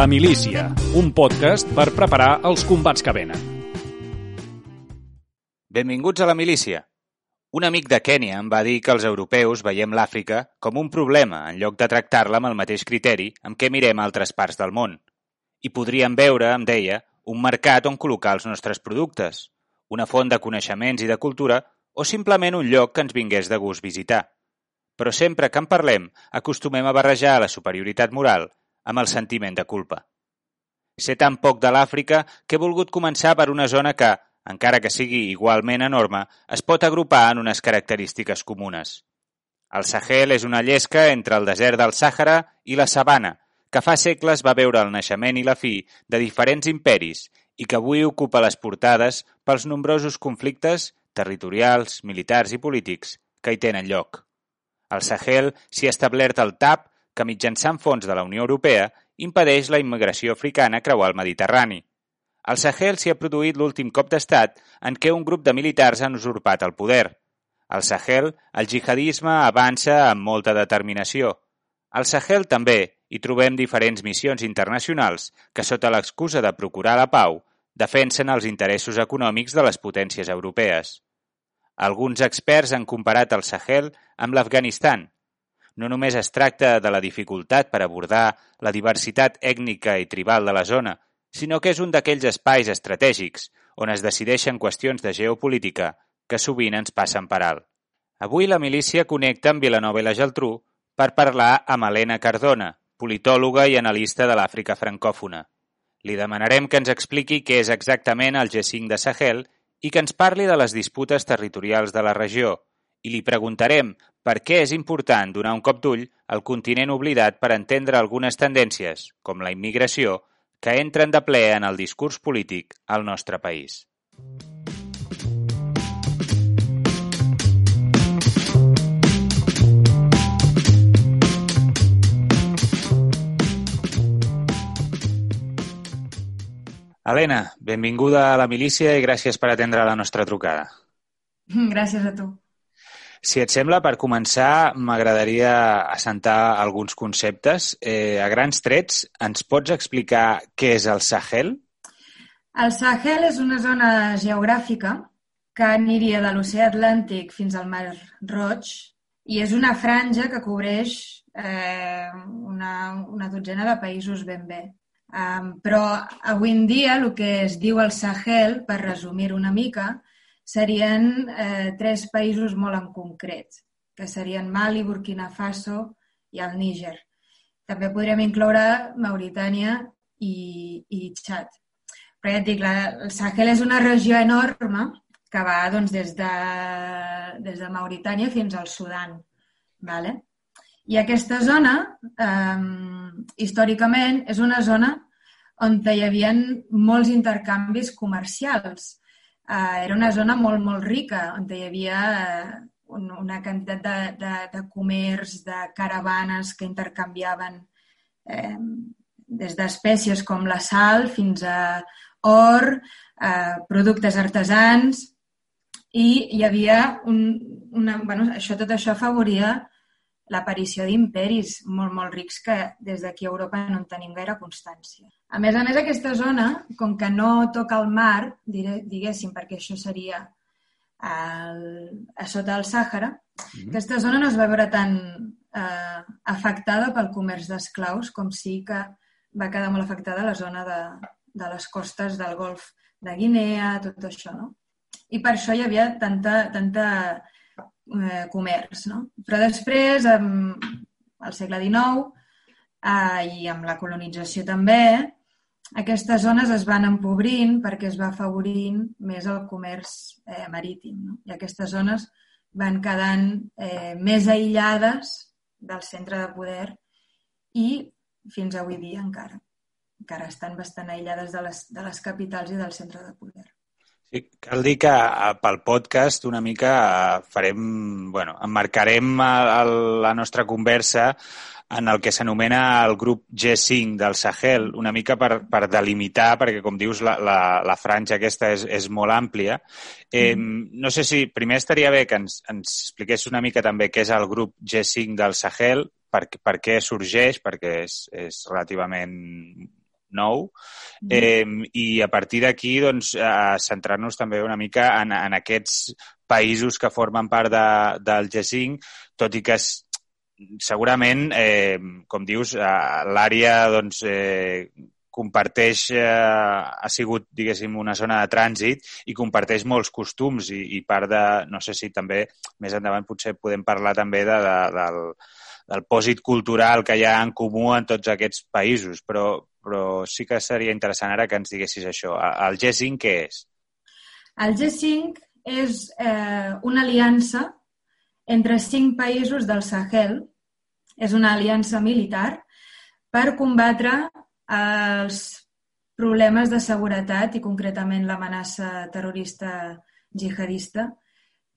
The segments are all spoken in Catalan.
La Milícia, un podcast per preparar els combats que venen. Benvinguts a la milícia. Un amic de Kènia em va dir que els europeus veiem l'Àfrica com un problema en lloc de tractar-la amb el mateix criteri amb què mirem altres parts del món. I podríem veure, em deia, un mercat on col·locar els nostres productes, una font de coneixements i de cultura o simplement un lloc que ens vingués de gust visitar. Però sempre que en parlem, acostumem a barrejar la superioritat moral amb el sentiment de culpa. Sé tan poc de l'Àfrica que he volgut començar per una zona que, encara que sigui igualment enorme, es pot agrupar en unes característiques comunes. El Sahel és una llesca entre el desert del Sàhara i la sabana, que fa segles va veure el naixement i la fi de diferents imperis i que avui ocupa les portades pels nombrosos conflictes territorials, militars i polítics que hi tenen lloc. Al Sahel s'hi ha establert el TAP que mitjançant fons de la Unió Europea impedeix la immigració africana creuar el Mediterrani. Al Sahel s'hi ha produït l'últim cop d'estat en què un grup de militars han usurpat el poder. Al Sahel, el jihadisme avança amb molta determinació. Al Sahel també hi trobem diferents missions internacionals que, sota l'excusa de procurar la pau, defensen els interessos econòmics de les potències europees. Alguns experts han comparat el Sahel amb l'Afganistan, no només es tracta de la dificultat per abordar la diversitat ètnica i tribal de la zona, sinó que és un d'aquells espais estratègics on es decideixen qüestions de geopolítica que sovint ens passen per alt. Avui la milícia connecta amb Vilanova i la Geltrú per parlar amb Helena Cardona, politòloga i analista de l'Àfrica francòfona. Li demanarem que ens expliqui què és exactament el G5 de Sahel i que ens parli de les disputes territorials de la regió, i li preguntarem per què és important donar un cop d'ull al continent oblidat per entendre algunes tendències, com la immigració, que entren de ple en el discurs polític al nostre país. Helena, benvinguda a la milícia i gràcies per atendre la nostra trucada. Gràcies a tu. Si et sembla, per començar, m'agradaria assentar alguns conceptes. Eh, a grans trets, ens pots explicar què és el Sahel? El Sahel és una zona geogràfica que aniria de l'oceà Atlàntic fins al Mar Roig i és una franja que cobreix eh, una, una dotzena de països ben bé. Um, però avui en dia el que es diu el Sahel, per resumir una mica, serien eh, tres països molt en concret, que serien Mali, Burkina Faso i el Níger. També podríem incloure Mauritània i, i Txad. Però ja et dic, la, el Sahel és una regió enorme que va doncs, des, de, des de Mauritània fins al Sudan. Vale? I aquesta zona, eh, històricament, és una zona on hi havia molts intercanvis comercials eh, era una zona molt, molt rica, on hi havia eh, una quantitat de, de, de comerç, de caravanes que intercanviaven eh, des d'espècies com la sal fins a or, eh, productes artesans, i hi havia un, una... Bueno, això, tot això afavoria l'aparició d'imperis molt, molt rics que des d'aquí a Europa no en tenim gaire constància. A més a més, aquesta zona, com que no toca el mar, diguéssim, perquè això seria el, a sota del Sàhara, mm -hmm. aquesta zona no es va veure tan eh, afectada pel comerç d'esclaus com sí que va quedar molt afectada la zona de, de les costes del golf de Guinea, tot això, no? I per això hi havia tanta, tanta eh, comerç. No? Però després, amb el segle XIX eh, i amb la colonització també, aquestes zones es van empobrint perquè es va afavorint més el comerç eh, marítim. No? I aquestes zones van quedant eh, més aïllades del centre de poder i fins avui dia encara. Encara estan bastant aïllades de les, de les capitals i del centre de poder. Sí, cal dir que pel podcast una mica farem, bueno, emmarcarem la nostra conversa en el que s'anomena el grup G5 del Sahel, una mica per, per delimitar, perquè com dius la, la, la franja aquesta és, és molt àmplia. Eh, mm. No sé si primer estaria bé que ens, ens expliqués una mica també què és el grup G5 del Sahel, per, per què sorgeix, perquè és, és relativament nou, eh, i a partir d'aquí doncs, eh, centrar-nos també una mica en, en aquests països que formen part de, del G5, tot i que és, segurament, eh, com dius, eh, l'àrea doncs, eh, comparteix, eh, ha sigut, diguéssim, una zona de trànsit i comparteix molts costums i, i part de, no sé si també més endavant potser podem parlar també de, de, del, del pòsit cultural que hi ha en comú en tots aquests països, però, però sí que seria interessant ara que ens diguessis això. El G5 què és? El G5 és eh, una aliança entre cinc països del Sahel. És una aliança militar per combatre els problemes de seguretat i concretament l'amenaça terrorista jihadista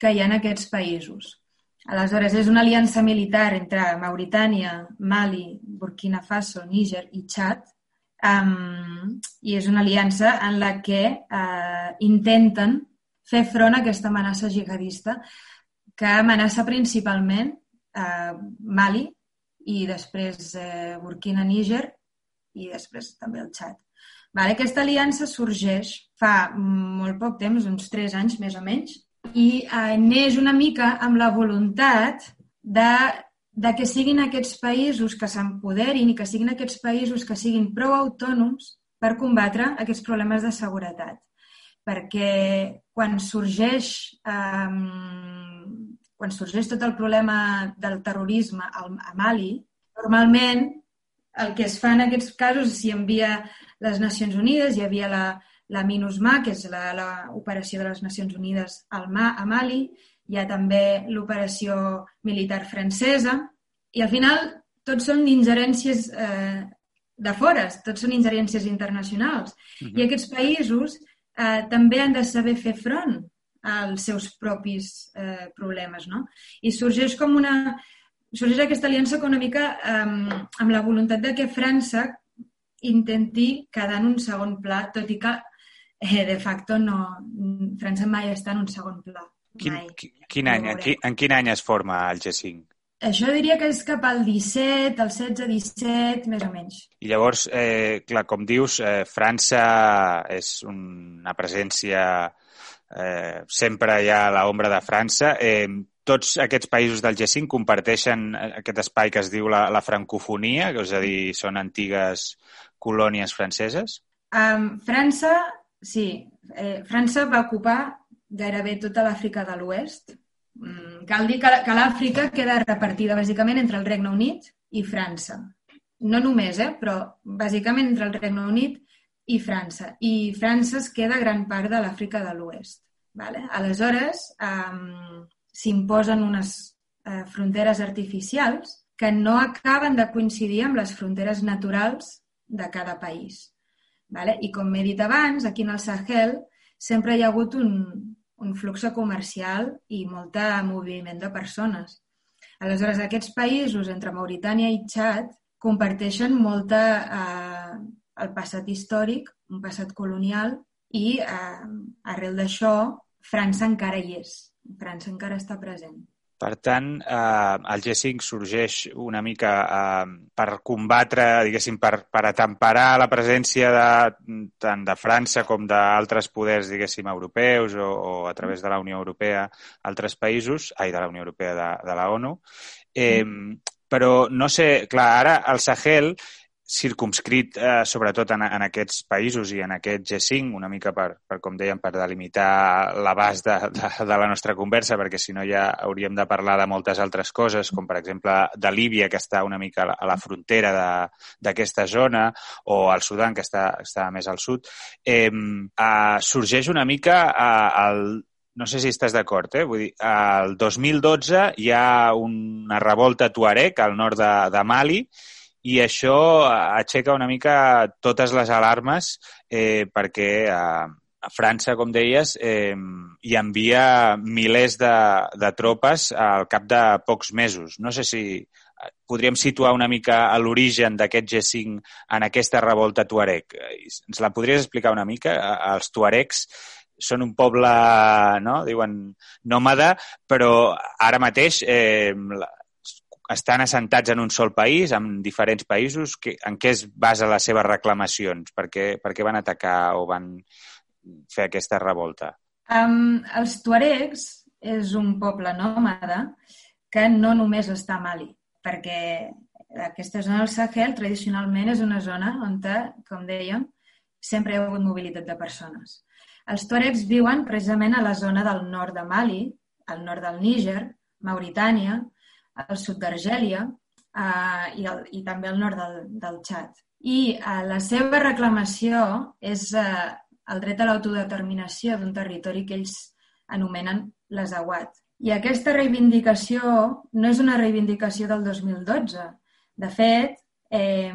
que hi ha en aquests països. Aleshores, és una aliança militar entre Mauritània, Mali, Burkina Faso, Níger i Txad, um, i és una aliança en la que uh, intenten fer front a aquesta amenaça jihadista que amenaça principalment uh, Mali i després uh, Burkina, Níger i després també el Txad. Vale? Aquesta aliança sorgeix fa molt poc temps, uns tres anys més o menys, i eh, neix una mica amb la voluntat de, de que siguin aquests països que s'empoderin i que siguin aquests països que siguin prou autònoms per combatre aquests problemes de seguretat. Perquè quan sorgeix, eh, quan sorgeix tot el problema del terrorisme a Mali, normalment el que es fa en aquests casos s'hi envia les Nacions Unides, hi havia la, la MINUSMA, que és l'operació de les Nacions Unides al Ma, a Mali, hi ha també l'operació militar francesa, i al final tots són ingerències eh, de fora, tots són ingerències internacionals. Uh -huh. I aquests països eh, també han de saber fer front als seus propis eh, problemes. No? I sorgeix com una, sorgeix aquesta aliança econòmica eh, amb la voluntat de que França intenti quedar en un segon pla, tot i que eh, de facto no, França mai està en un segon pla. Quin, quin, any, en, quin, en quin any es forma el G5? Això diria que és cap al 17, al 16-17, més o menys. I llavors, eh, clar, com dius, eh, França és una presència... Eh, sempre hi ha l'ombra de França. Eh, tots aquests països del G5 comparteixen aquest espai que es diu la, la francofonia, que és a dir, són antigues colònies franceses? Um, França, sí. Eh, França va ocupar gairebé tota l'Àfrica de l'Oest. Mm, cal dir que, l'Àfrica queda repartida bàsicament entre el Regne Unit i França. No només, eh, però bàsicament entre el Regne Unit i França. I França es queda gran part de l'Àfrica de l'Oest. Vale? Aleshores, um, s'imposen unes eh, fronteres artificials que no acaben de coincidir amb les fronteres naturals de cada país. Vale? I com he dit abans, aquí en el Sahel sempre hi ha hagut un, un flux comercial i molt moviment de persones. Aleshores, aquests països, entre Mauritània i Txad, comparteixen molta eh, el passat històric, un passat colonial, i eh, arrel d'això França encara hi és. França encara està present. Per tant, eh, el G5 sorgeix una mica eh, per combatre, diguéssim, per, per atemperar la presència de, tant de França com d'altres poders, diguéssim, europeus o, o a través de la Unió Europea, altres països, ai, de la Unió Europea, de, de la ONU. Eh, però no sé, clar, ara el Sahel circumscrit eh, sobretot en, en aquests països i en aquest G5, una mica per, per com dèiem, per delimitar l'abast de, de, de la nostra conversa, perquè si no ja hauríem de parlar de moltes altres coses, com per exemple de Líbia, que està una mica a la, a la frontera d'aquesta zona, o al Sudan, que està, està més al sud, eh, eh, sorgeix una mica eh, el, no sé si estàs d'acord, eh? Vull dir, el 2012 hi ha una revolta tuareg al nord de, de Mali i això aixeca una mica totes les alarmes eh, perquè eh, a França, com deies, eh, hi envia milers de, de tropes al cap de pocs mesos. No sé si eh, podríem situar una mica a l'origen d'aquest G5 en aquesta revolta tuareg. Ens la podries explicar una mica? Els tuaregs són un poble, no? diuen, nòmada, però ara mateix eh, estan assentats en un sol país, en diferents països? Que, en què es basa les seves reclamacions? Per què, per què van atacar o van fer aquesta revolta? Um, els tuaregs és un poble nòmada que no només està a Mali, perquè aquesta zona del Sahel tradicionalment és una zona on, com dèiem, sempre hi ha hagut mobilitat de persones. Els tuaregs viuen precisament a la zona del nord de Mali, al nord del Níger, Mauritània, al sud d'Argèlia eh, i, el, i també al nord del, del Txad. I eh, la seva reclamació és eh, el dret a l'autodeterminació d'un territori que ells anomenen l'Azawad. I aquesta reivindicació no és una reivindicació del 2012. De fet, eh,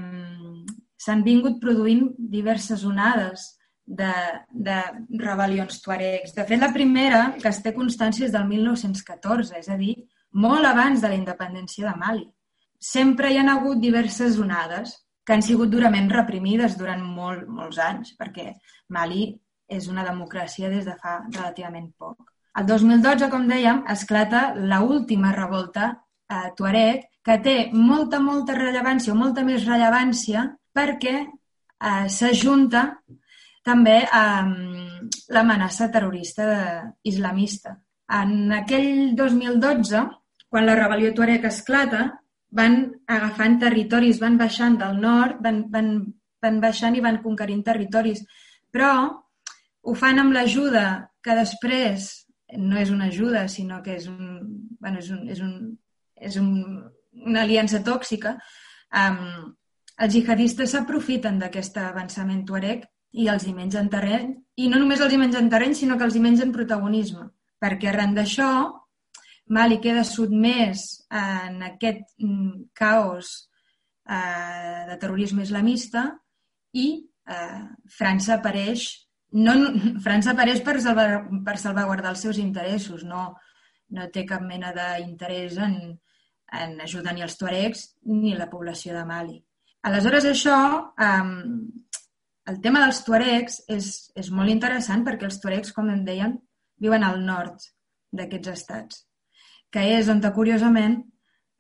s'han vingut produint diverses onades de, de rebel·lions tuaregs. De fet, la primera que es té constància és del 1914, és a dir, molt abans de la independència de Mali. Sempre hi han hagut diverses onades que han sigut durament reprimides durant molt, molts anys, perquè Mali és una democràcia des de fa relativament poc. El 2012, com dèiem, esclata l última revolta eh, Tuareg, que té molta, molta rellevància o molta més rellevància perquè eh, s'ajunta també amb l'amenaça terrorista de, islamista. En aquell 2012, quan la rebel·lió Tuareg esclata, van agafant territoris, van baixant del nord, van, van, van baixant i van conquerint territoris. Però ho fan amb l'ajuda que després no és una ajuda, sinó que és, un, bueno, és, un, és, un, és un, una aliança tòxica. Um, els jihadistes s'aprofiten d'aquest avançament tuareg i els hi mengen terreny, i no només els hi mengen terreny, sinó que els hi mengen protagonisme, perquè arran d'això Mali queda sotmès en aquest mm, caos eh, de terrorisme islamista i eh, França apareix no, França apareix per, salvar, per salvaguardar els seus interessos, no, no té cap mena d'interès en, en ajudar ni els tuaregs ni la població de Mali. Aleshores, això, eh, el tema dels tuaregs és, és molt interessant perquè els tuaregs, com em deien, viuen al nord d'aquests estats que és on, curiosament,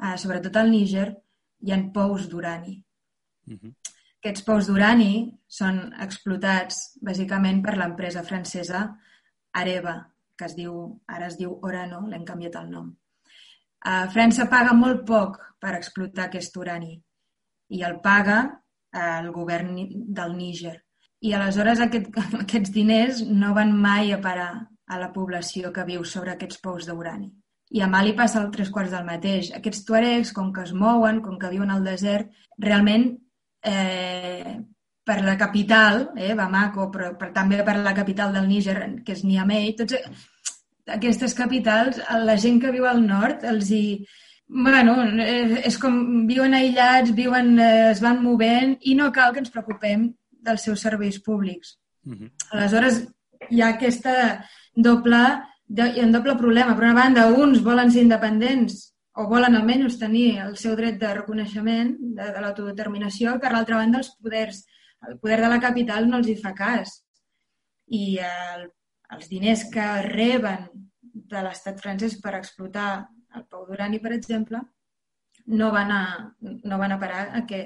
eh, sobretot al Níger, hi ha pous d'urani. Uh mhm. -huh. Aquests pous d'urani són explotats bàsicament per l'empresa francesa Areva, que es diu, ara es diu Orano, l'hem canviat el nom. Uh, França paga molt poc per explotar aquest urani i el paga uh, el govern del Níger. I aleshores aquest, aquests diners no van mai a parar a la població que viu sobre aquests pous d'urani. I a Mali passa el tres quarts del mateix. Aquests tuaregs, com que es mouen, com que viuen al desert, realment eh, per la capital, eh, Bamako, però per, també per la capital del Níger, que és Niamey, tots aquestes capitals, la gent que viu al nord, els hi... Bueno, eh, és com viuen aïllats, viuen, eh, es van movent i no cal que ens preocupem dels seus serveis públics. Uh -huh. Aleshores, hi ha aquesta doble hi ha un doble problema. Per una banda, uns volen ser independents o volen almenys tenir el seu dret de reconeixement de, de l'autodeterminació, per l'altra banda, els poders, el poder de la capital no els hi fa cas. I el, els diners que reben de l'estat francès per explotar el Pau d'Urani, per exemple, no van a, no van a parar a que,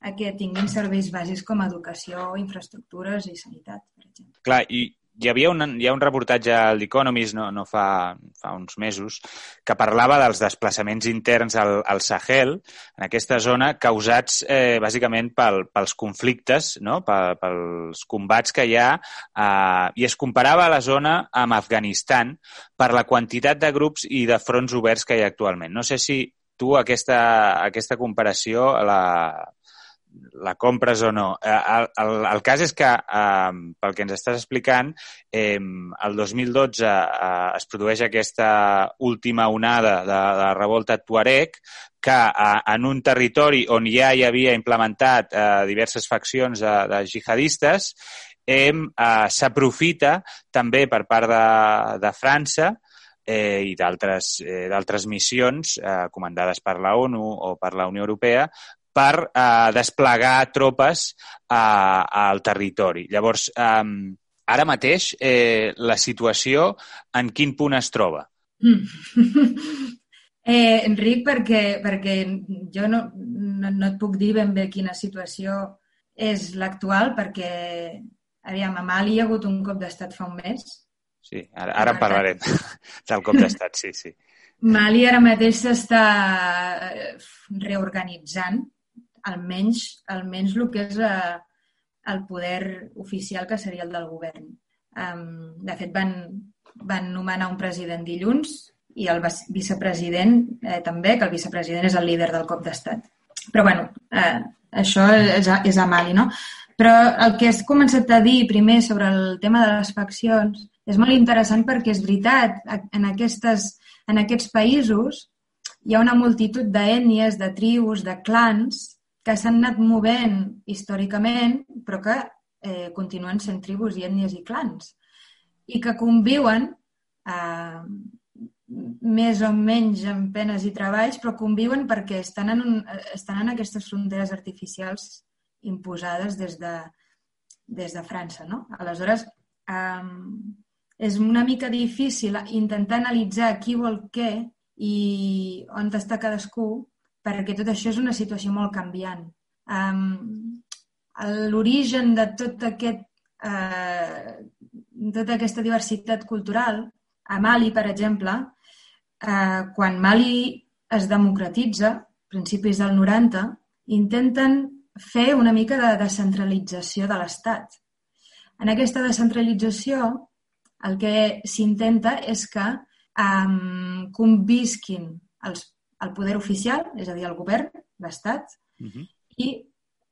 a que tinguin serveis bàsics com educació, infraestructures i sanitat, per exemple. Clar, i hi havia un, hi ha un reportatge al Economist no, no fa, fa uns mesos que parlava dels desplaçaments interns al, al Sahel, en aquesta zona, causats eh, bàsicament pel, pels conflictes, no? Pel, pels combats que hi ha, eh, i es comparava la zona amb Afganistan per la quantitat de grups i de fronts oberts que hi ha actualment. No sé si tu aquesta, aquesta comparació la, la compres o no. Eh, el, el, el cas és que, eh, pel que ens estàs explicant, eh, el 2012 eh, es produeix aquesta última onada de, de la revolta Tuareg, que eh, en un territori on ja hi havia implementat eh, diverses faccions de, de jihadistes, eh, s'aprofita també per part de, de França eh, i d'altres eh, missions eh, comandades per la ONU o per la Unió Europea per eh, desplegar tropes eh, al territori. Llavors, eh, ara mateix, eh, la situació en quin punt es troba? Mm. Eh, Enric, perquè, perquè jo no, no, no et puc dir ben bé quina situació és l'actual, perquè, aviam, a Mali hi ha hagut un cop d'estat fa un mes. Sí, ara, ara en parlarem del cop d'estat, sí, sí. Mali ara mateix s'està eh, reorganitzant, almenys, almenys el que és eh, el poder oficial que seria el del govern. Um, de fet, van, van nomenar un president dilluns i el vicepresident eh, també, que el vicepresident és el líder del cop d'estat. Però, bueno, eh, això és a, és a Mali, no? Però el que has començat a dir primer sobre el tema de les faccions és molt interessant perquè és veritat, en, aquestes, en aquests països hi ha una multitud d'ètnies, de tribus, de clans que s'han anat movent històricament, però que eh, continuen sent tribus i ètnies i clans, i que conviuen eh, més o menys amb penes i treballs, però conviuen perquè estan en, un, estan en aquestes fronteres artificials imposades des de, des de França. No? Aleshores, um, és una mica difícil intentar analitzar qui vol què i on està cadascú, perquè tot això és una situació molt canviant. Um, L'origen de tot aquest, uh, tota aquesta diversitat cultural, a Mali, per exemple, eh, quan Mali es democratitza, principis del 90, intenten fer una mica de descentralització de l'Estat. En aquesta descentralització el que s'intenta és que um, convisquin els, el poder oficial, és a dir, el govern, l'Estat, uh. -huh. i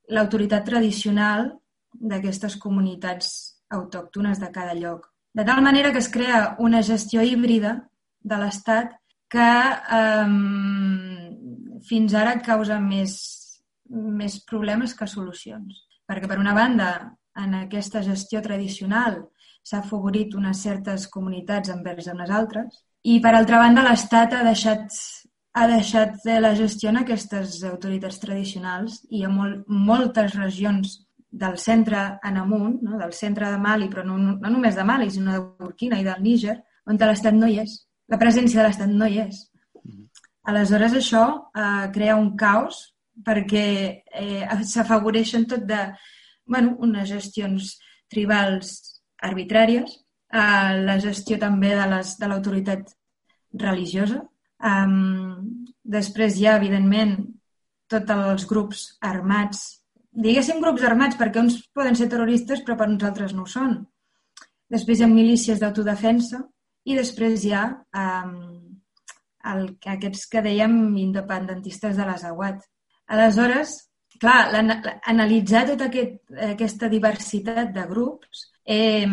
l'autoritat tradicional d'aquestes comunitats autòctones de cada lloc. De tal manera que es crea una gestió híbrida de l'Estat que eh, fins ara causa més, més problemes que solucions. Perquè, per una banda, en aquesta gestió tradicional s'ha afavorit unes certes comunitats envers unes altres i, per altra banda, l'Estat ha deixat, ha deixat de la gestió en aquestes autoritats tradicionals i a mol, moltes regions del centre en amunt, no? del centre de Mali, però no, no només de Mali, sinó de Burkina i del Níger, on l'Estat no hi és la presència de l'Estat no hi és. Aleshores, això eh, crea un caos perquè eh, s'afavoreixen tot de bueno, unes gestions tribals arbitràries, eh, la gestió també de l'autoritat religiosa. Um, després hi ha, evidentment, tots els grups armats, diguéssim grups armats perquè uns poden ser terroristes però per uns altres no ho són. Després hi ha milícies d'autodefensa, i després hi ha um, el, aquests que dèiem independentistes de l'Azawad. Aleshores, clar, analitzar tota aquest, aquesta diversitat de grups eh,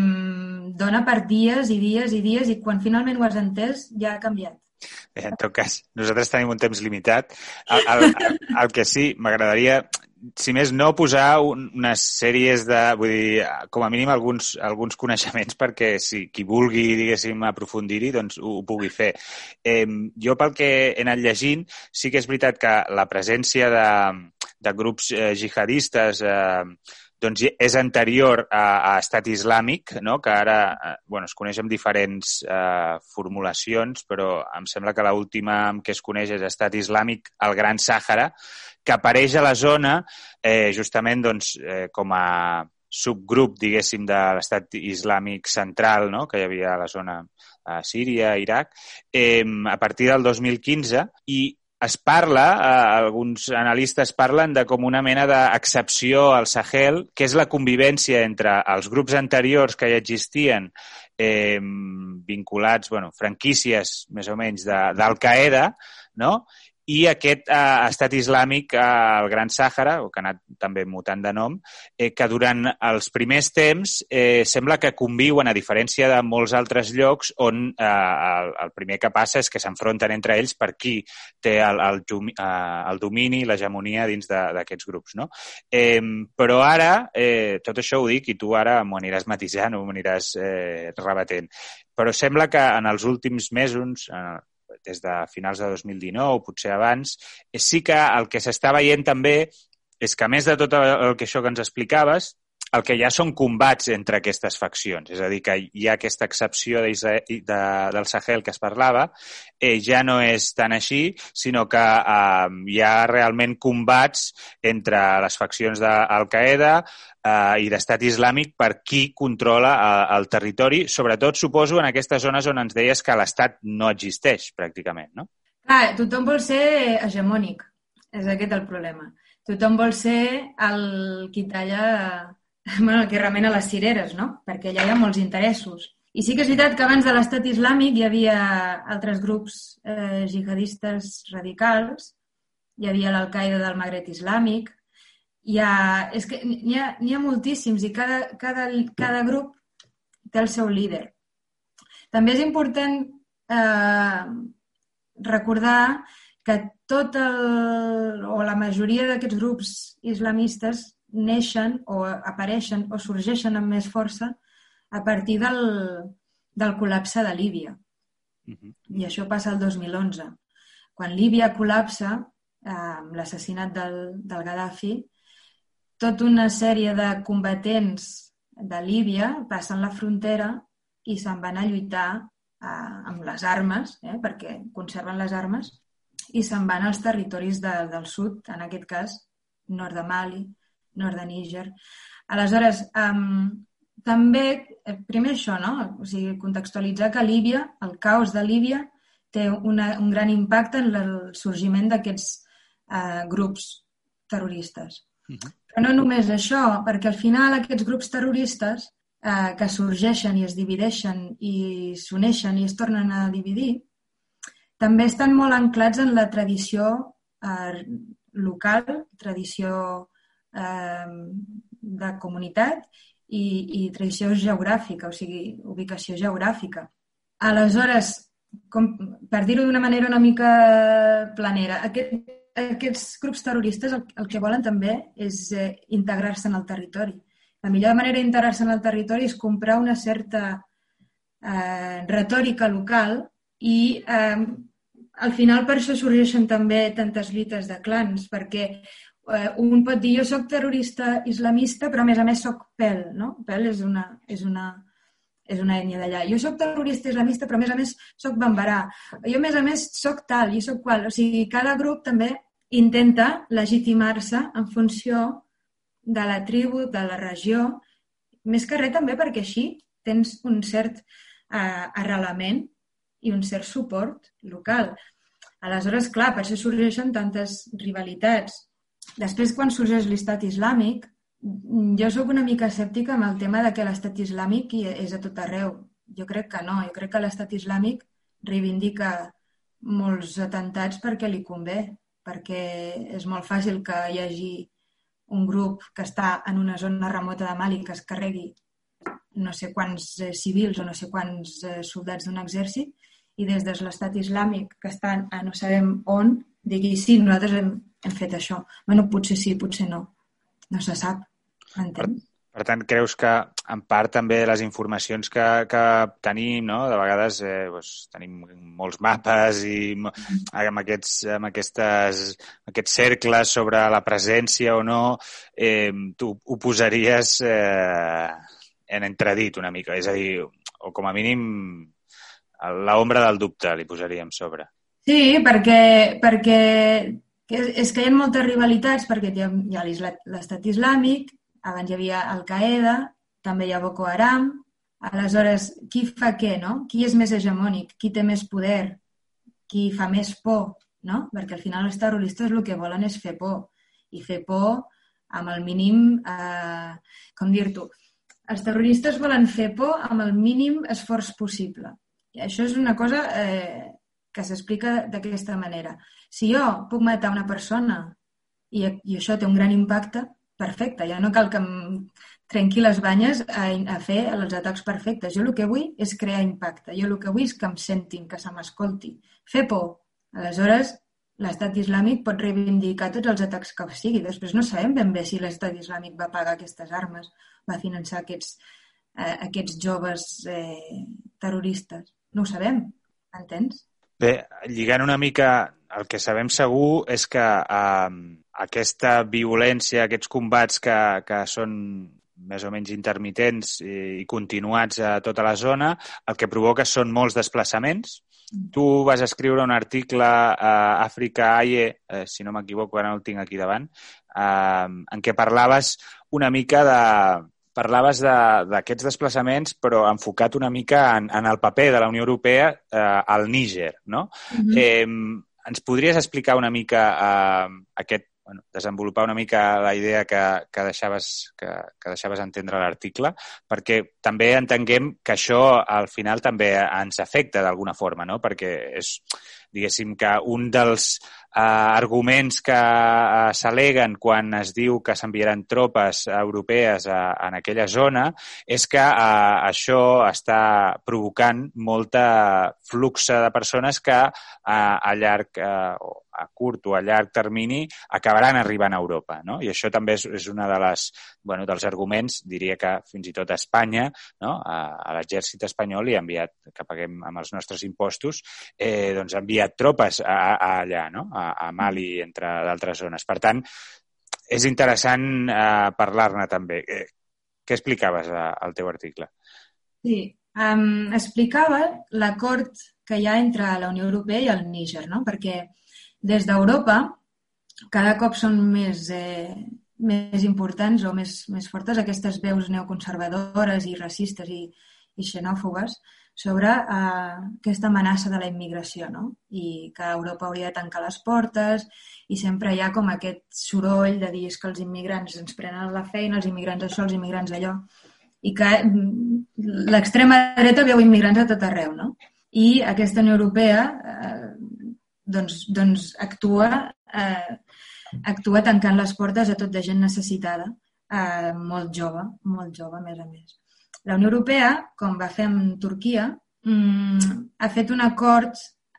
dona per dies i dies i dies i quan finalment ho has entès ja ha canviat. Bé, en tot cas, nosaltres tenim un temps limitat. El, el, el, el que sí, m'agradaria si més no, posar un, unes sèries de, vull dir, com a mínim alguns, alguns coneixements perquè si qui vulgui, diguéssim, aprofundir-hi, doncs ho, ho pugui fer. Eh, jo pel que he anat llegint, sí que és veritat que la presència de, de grups eh, jihadistes eh, doncs és anterior a, a estat islàmic, no? que ara eh, bueno, es coneix amb diferents eh, formulacions, però em sembla que l'última que es coneix és estat islàmic al Gran Sàhara, que apareix a la zona eh, justament doncs, eh, com a subgrup, diguéssim, de l'estat islàmic central no? que hi havia a la zona a Síria, Iraq, eh, a partir del 2015 i es parla, eh, alguns analistes parlen de com una mena d'excepció al Sahel, que és la convivència entre els grups anteriors que ja existien eh, vinculats, bueno, franquícies més o menys d'Al-Qaeda, no? I aquest eh, estat islàmic eh, al Gran Sàhara, o que ha anat també mutant de nom, eh, que durant els primers temps eh, sembla que conviuen, a diferència de molts altres llocs, on eh, el, el primer que passa és que s'enfronten entre ells per qui té el, el, eh, el domini i l'hegemonia dins d'aquests grups. No? Eh, però ara, eh, tot això ho dic i tu ara m'ho aniràs matisant m'ho aniràs eh, rebatent. Però sembla que en els últims mesos, eh, des de finals de 2019, potser abans, sí que el que s'està veient també és que, a més de tot el que això que ens explicaves, el que hi ha són combats entre aquestes faccions, és a dir, que hi ha aquesta excepció de, de, del Sahel que es parlava, eh, ja no és tan així, sinó que eh, hi ha realment combats entre les faccions d'Al-Qaeda eh, i d'estat islàmic per qui controla eh, el territori, sobretot, suposo, en aquestes zones on ens deies que l'estat no existeix, pràcticament, no? Clar, tothom vol ser hegemònic. És aquest el problema. Tothom vol ser el qui talla bueno, el que remena les cireres, no? Perquè allà hi ha molts interessos. I sí que és veritat que abans de l'estat islàmic hi havia altres grups eh, jihadistes radicals, hi havia l'Al-Qaeda del Magret islàmic, hi ha, és que n'hi ha, ha moltíssims i cada, cada, cada grup té el seu líder. També és important eh, recordar que tot el, o la majoria d'aquests grups islamistes neixen o apareixen o sorgeixen amb més força a partir del, del col·lapse de Líbia. Uh -huh. I això passa el 2011. Quan Líbia col·lapsa, eh, amb l'assassinat del, del Gaddafi, tota una sèrie de combatents de Líbia passen la frontera i se'n van a lluitar eh, amb les armes, eh, perquè conserven les armes, i se'n van als territoris de, del sud, en aquest cas, nord de Mali, nord de Níger. Aleshores, um, també, eh, primer això, no? O sigui, contextualitzar que Líbia, el caos de Líbia, té una, un gran impacte en el sorgiment d'aquests uh, grups terroristes. Uh -huh. Però no només això, perquè al final aquests grups terroristes eh, que sorgeixen i es divideixen i s'uneixen i es tornen a dividir, també estan molt anclats en la tradició eh, local, tradició eh, de comunitat i, i tradició geogràfica, o sigui, ubicació geogràfica. Aleshores, com, per dir-ho d'una manera una mica planera, aquest, aquests grups terroristes el, el que volen també és eh, integrar-se en el territori. La millor manera d'integrar-se en el territori és comprar una certa eh, retòrica local i eh, al final per això sorgeixen també tantes lluites de clans, perquè eh, un pot dir jo sóc terrorista islamista però a més a més sóc PEL, no? PEL és una, és una, és una ètnia d'allà. Jo sóc terrorista islamista però a més a més sóc bambarà. Jo a més a més sóc tal, jo sóc qual. O sigui, cada grup també intenta legitimar-se en funció de la tribu, de la regió, més que res també perquè així tens un cert eh, arrelament i un cert suport local. Aleshores, clar, per això sorgeixen tantes rivalitats. Després, quan sorgeix l'estat islàmic, jo sóc una mica escèptica amb el tema de que l'estat islàmic és a tot arreu. Jo crec que no. Jo crec que l'estat islàmic reivindica molts atentats perquè li convé, perquè és molt fàcil que hi hagi un grup que està en una zona remota de Mali que es carregui no sé quants eh, civils o no sé quants eh, soldats d'un exèrcit i des de l'estat islàmic que estan a no sabem on, digui sí, nosaltres hem, hem fet això. Bueno, potser sí, potser no. No se sap. Per, per tant, creus que en part també les informacions que, que tenim, no? de vegades eh, doncs, tenim molts mapes i amb aquests, amb aquestes, aquests cercles sobre la presència o no, eh, tu ho posaries eh, en entredit una mica, és a dir, o com a mínim l'ombra del dubte li posaríem sobre. Sí, perquè, perquè és que hi ha moltes rivalitats, perquè hi ha, ha l'estat islàmic, abans hi havia Al-Qaeda, també hi ha Boko Haram, aleshores, qui fa què, no? Qui és més hegemònic? Qui té més poder? Qui fa més por? No? Perquè al final els terroristes el que volen és fer por. I fer por amb el mínim, eh, com dir-t'ho, els terroristes volen fer por amb el mínim esforç possible. I això és una cosa eh, que s'explica d'aquesta manera. Si jo puc matar una persona i, i això té un gran impacte, perfecte, ja no cal que em trenqui les banyes a, a fer els atacs perfectes. Jo el que vull és crear impacte. Jo el que vull és que em sentin, que se m'escolti. Fer por. Aleshores, l'estat islàmic pot reivindicar tots els atacs que sigui. Després no sabem ben bé si l'estat islàmic va pagar aquestes armes, va finançar aquests, eh, aquests joves eh, terroristes. No ho sabem, entens? Bé, lligant una mica, el que sabem segur és que eh, aquesta violència, aquests combats que, que són més o menys intermitents i, i continuats a tota la zona, el que provoca són molts desplaçaments. Mm. Tu vas escriure un article a Àfrica AIE, eh, si no m'equivoco, ara no el tinc aquí davant, eh, en què parlaves una mica de, parlaves d'aquests de, desplaçaments, però enfocat una mica en, en el paper de la Unió Europea eh, al Níger, no? Mm -hmm. eh, ens podries explicar una mica eh, aquest, bueno, desenvolupar una mica la idea que, que, deixaves, que, que deixaves entendre l'article, perquè també entenguem que això al final també ens afecta d'alguna forma, no? Perquè és, diguéssim, que un dels eh, arguments que eh, s'aleguen quan es diu que s'enviaran tropes europees a, en aquella zona és que eh, això està provocant molta fluxa de persones que eh, a llarg eh, a curt o a llarg termini acabaran arribant a Europa. No? I això també és, és una de les, bueno, dels arguments, diria que fins i tot a Espanya, no? a, a l'exèrcit espanyol li ha enviat, que paguem amb els nostres impostos, eh, doncs ha enviat tropes a, a allà, no? a, a Mali, entre d'altres zones. Per tant, és interessant eh, parlar-ne també. Eh, què explicaves a, eh, al teu article? Sí, um, explicava l'acord que hi ha entre la Unió Europea i el Níger, no? perquè des d'Europa cada cop són més, eh, més importants o més, més fortes aquestes veus neoconservadores i racistes i, i xenòfobes sobre eh, aquesta amenaça de la immigració, no? I que Europa hauria de tancar les portes i sempre hi ha com aquest soroll de dir que els immigrants ens prenen la feina, els immigrants això, els immigrants allò, i que mm, l'extrema dreta veu immigrants a tot arreu, no? I aquesta Unió Europea eh, doncs, doncs actua, eh, actua tancant les portes a tot de gent necessitada, eh, molt jove, molt jove, a més a més. La Unió Europea, com va fer amb Turquia, mm, ha fet un acord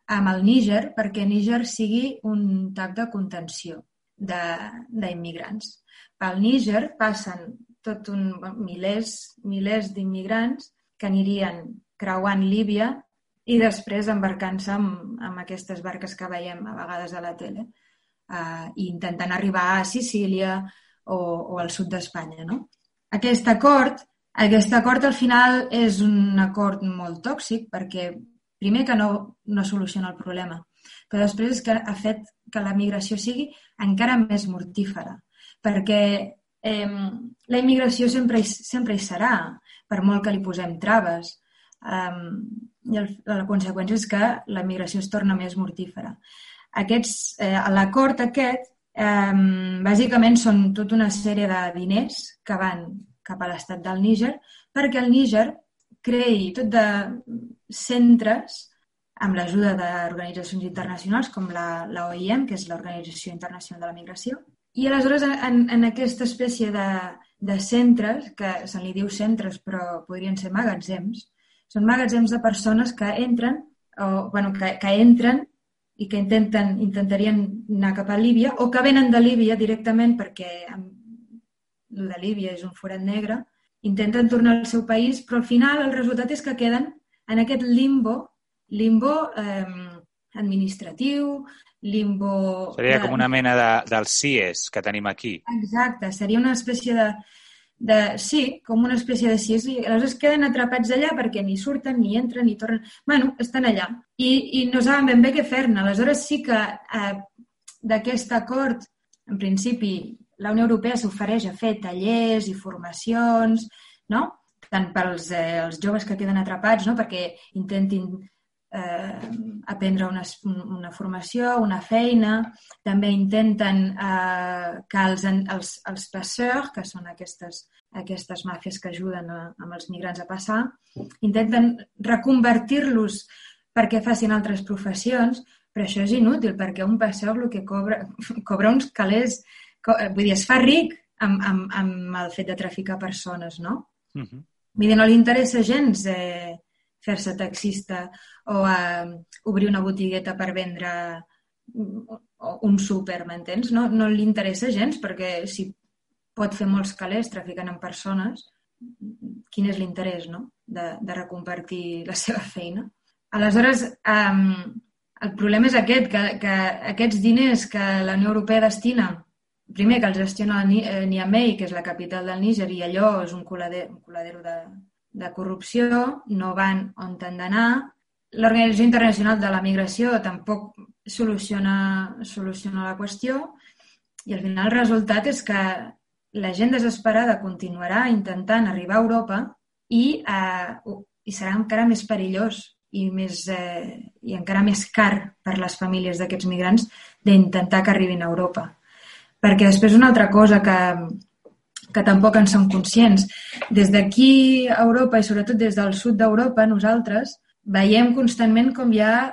amb el Níger perquè Níger sigui un tap de contenció d'immigrants. Pel Níger passen tot un, milers, milers d'immigrants que anirien creuant Líbia i després embarcant-se amb, amb aquestes barques que veiem a vegades a la tele eh, i intentant arribar a Sicília o, o al sud d'Espanya. No? Aquest acord aquest acord al final és un acord molt tòxic perquè primer que no, no soluciona el problema, però després que ha fet que la migració sigui encara més mortífera, perquè eh, la immigració sempre hi, sempre hi serà, per molt que li posem traves. Eh, I el, la conseqüència és que la migració es torna més mortífera. Aquests, eh, L'acord aquest eh, bàsicament són tota una sèrie de diners que van cap a l'estat del Níger, perquè el Níger creï tot de centres amb l'ajuda d'organitzacions internacionals com la, la OIM, que és l'Organització Internacional de la Migració, i aleshores en, en aquesta espècie de, de centres, que se li diu centres però podrien ser magatzems, són magatzems de persones que entren, o, bueno, que, que entren i que intenten, intentarien anar cap a Líbia o que venen de Líbia directament perquè la Líbia és un forat negre, intenten tornar al seu país, però al final el resultat és que queden en aquest limbo, limbo eh, administratiu, limbo... Seria de... com una mena de, dels CIES que tenim aquí. Exacte, seria una espècie de, de... Sí, com una espècie de CIES i aleshores queden atrapats allà perquè ni surten, ni entren, ni tornen... bueno, estan allà i, i no saben ben bé què fer-ne. Aleshores sí que eh, d'aquest acord, en principi, la Unió Europea s'ofereix a fer tallers i formacions, no? tant pels eh, els joves que queden atrapats, no? perquè intentin eh, aprendre una, una formació, una feina. També intenten eh, que els, els, els passeurs, que són aquestes, aquestes màfies que ajuden a, amb els migrants a passar, intenten reconvertir-los perquè facin altres professions, però això és inútil perquè un passeur el que cobra, cobra uns calés Eh, vull dir, es fa ric amb, amb, amb el fet de traficar persones, no? Uh mhm. -huh. Vull dir, no li interessa gens eh, fer-se taxista o eh, obrir una botigueta per vendre un súper, m'entens? No, no li interessa gens perquè si pot fer molts calés traficant amb persones, quin és l'interès no? de, de recompartir la seva feina? Aleshores, um, el problema és aquest, que, que aquests diners que la Unió Europea destina primer que el gestiona eh, Niamey, que és la capital del Níger, i allò és un coladero, un coladero de, de corrupció, no van on han d'anar. L'Organització Internacional de la Migració tampoc soluciona, soluciona la qüestió i al final el resultat és que la gent desesperada continuarà intentant arribar a Europa i, eh, i serà encara més perillós i, més, eh, i encara més car per les famílies d'aquests migrants d'intentar que arribin a Europa. Perquè després una altra cosa que, que tampoc en som conscients. Des d'aquí a Europa i sobretot des del sud d'Europa, nosaltres veiem constantment com hi ha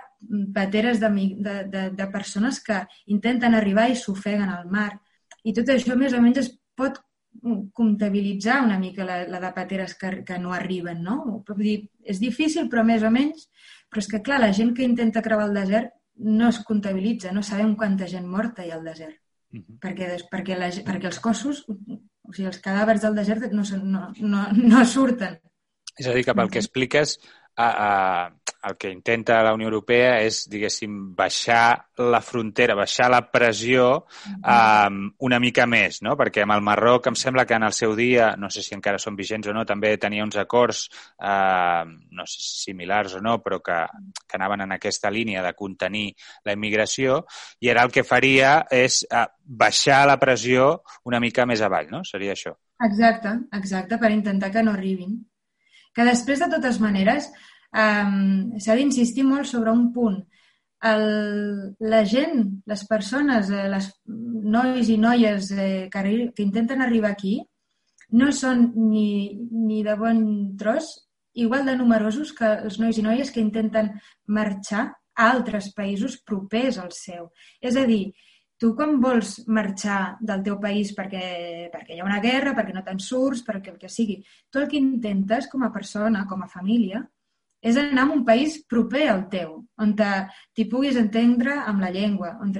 pateres de, de, de, de persones que intenten arribar i s'ofeguen al mar. I tot això més o menys es pot comptabilitzar una mica la, la de pateres que, que no arriben, no? Vull dir, és difícil, però més o menys. Però és que, clar, la gent que intenta creuar el desert no es comptabilitza, no sabem quanta gent morta hi ha al desert. Uh mhm. -huh. perquè, perquè, la, perquè els cossos, o sigui, els cadàvers del desert no, no, no, no surten. És a dir, que pel que expliques, a, a, el que intenta la Unió Europea és, diguéssim, baixar la frontera, baixar la pressió um, una mica més, no? Perquè amb el Marroc em sembla que en el seu dia, no sé si encara són vigents o no, també tenia uns acords, uh, no sé si similars o no, però que, que anaven en aquesta línia de contenir la immigració, i ara el que faria és uh, baixar la pressió una mica més avall, no? Seria això. Exacte, exacte, per intentar que no arribin. Que després, de totes maneres, um, s'ha d'insistir molt sobre un punt. El, la gent, les persones, eh, les nois i noies eh, que, que intenten arribar aquí no són ni, ni de bon tros igual de numerosos que els nois i noies que intenten marxar a altres països propers al seu. És a dir, tu quan vols marxar del teu país perquè, perquè hi ha una guerra, perquè no te'n surts, perquè el que sigui, tu el que intentes com a persona, com a família, és anar a un país proper al teu, on t'hi puguis entendre amb la llengua, on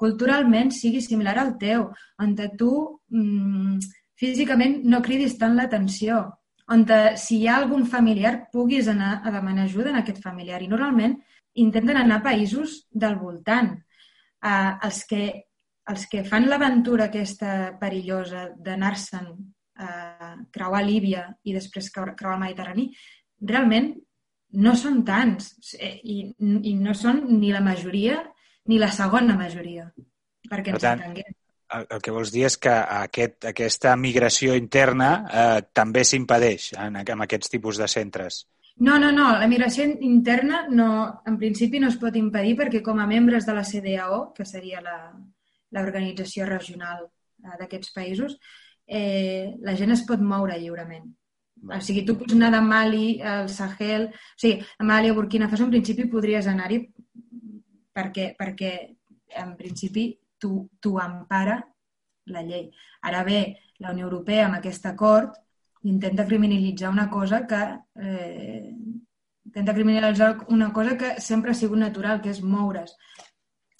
culturalment sigui similar al teu, on tu mm, físicament no cridis tant l'atenció, on si hi ha algun familiar puguis anar a demanar ajuda en aquest familiar. I normalment intenten anar a països del voltant. Uh, els, que, els que fan l'aventura aquesta perillosa d'anar-se'n a creuar Líbia i després creuar el Mediterrani, realment no són tants eh, i, i no són ni la majoria ni la segona majoria, perquè ens tant, entenguem. El, el que vols dir és que aquest, aquesta migració interna eh, també s'impedeix en, en aquests tipus de centres. No, no, no. La migració interna no, en principi no es pot impedir perquè com a membres de la CDAO, que seria l'organització regional eh, d'aquests països, eh, la gent es pot moure lliurement. O sigui, tu pots anar de Mali al Sahel, o sigui, a Mali o Burkina Faso en principi podries anar-hi perquè, perquè en principi tu empara la llei. Ara bé, la Unió Europea amb aquest acord intenta criminalitzar una cosa que eh, intenta criminalitzar una cosa que sempre ha sigut natural, que és moure's.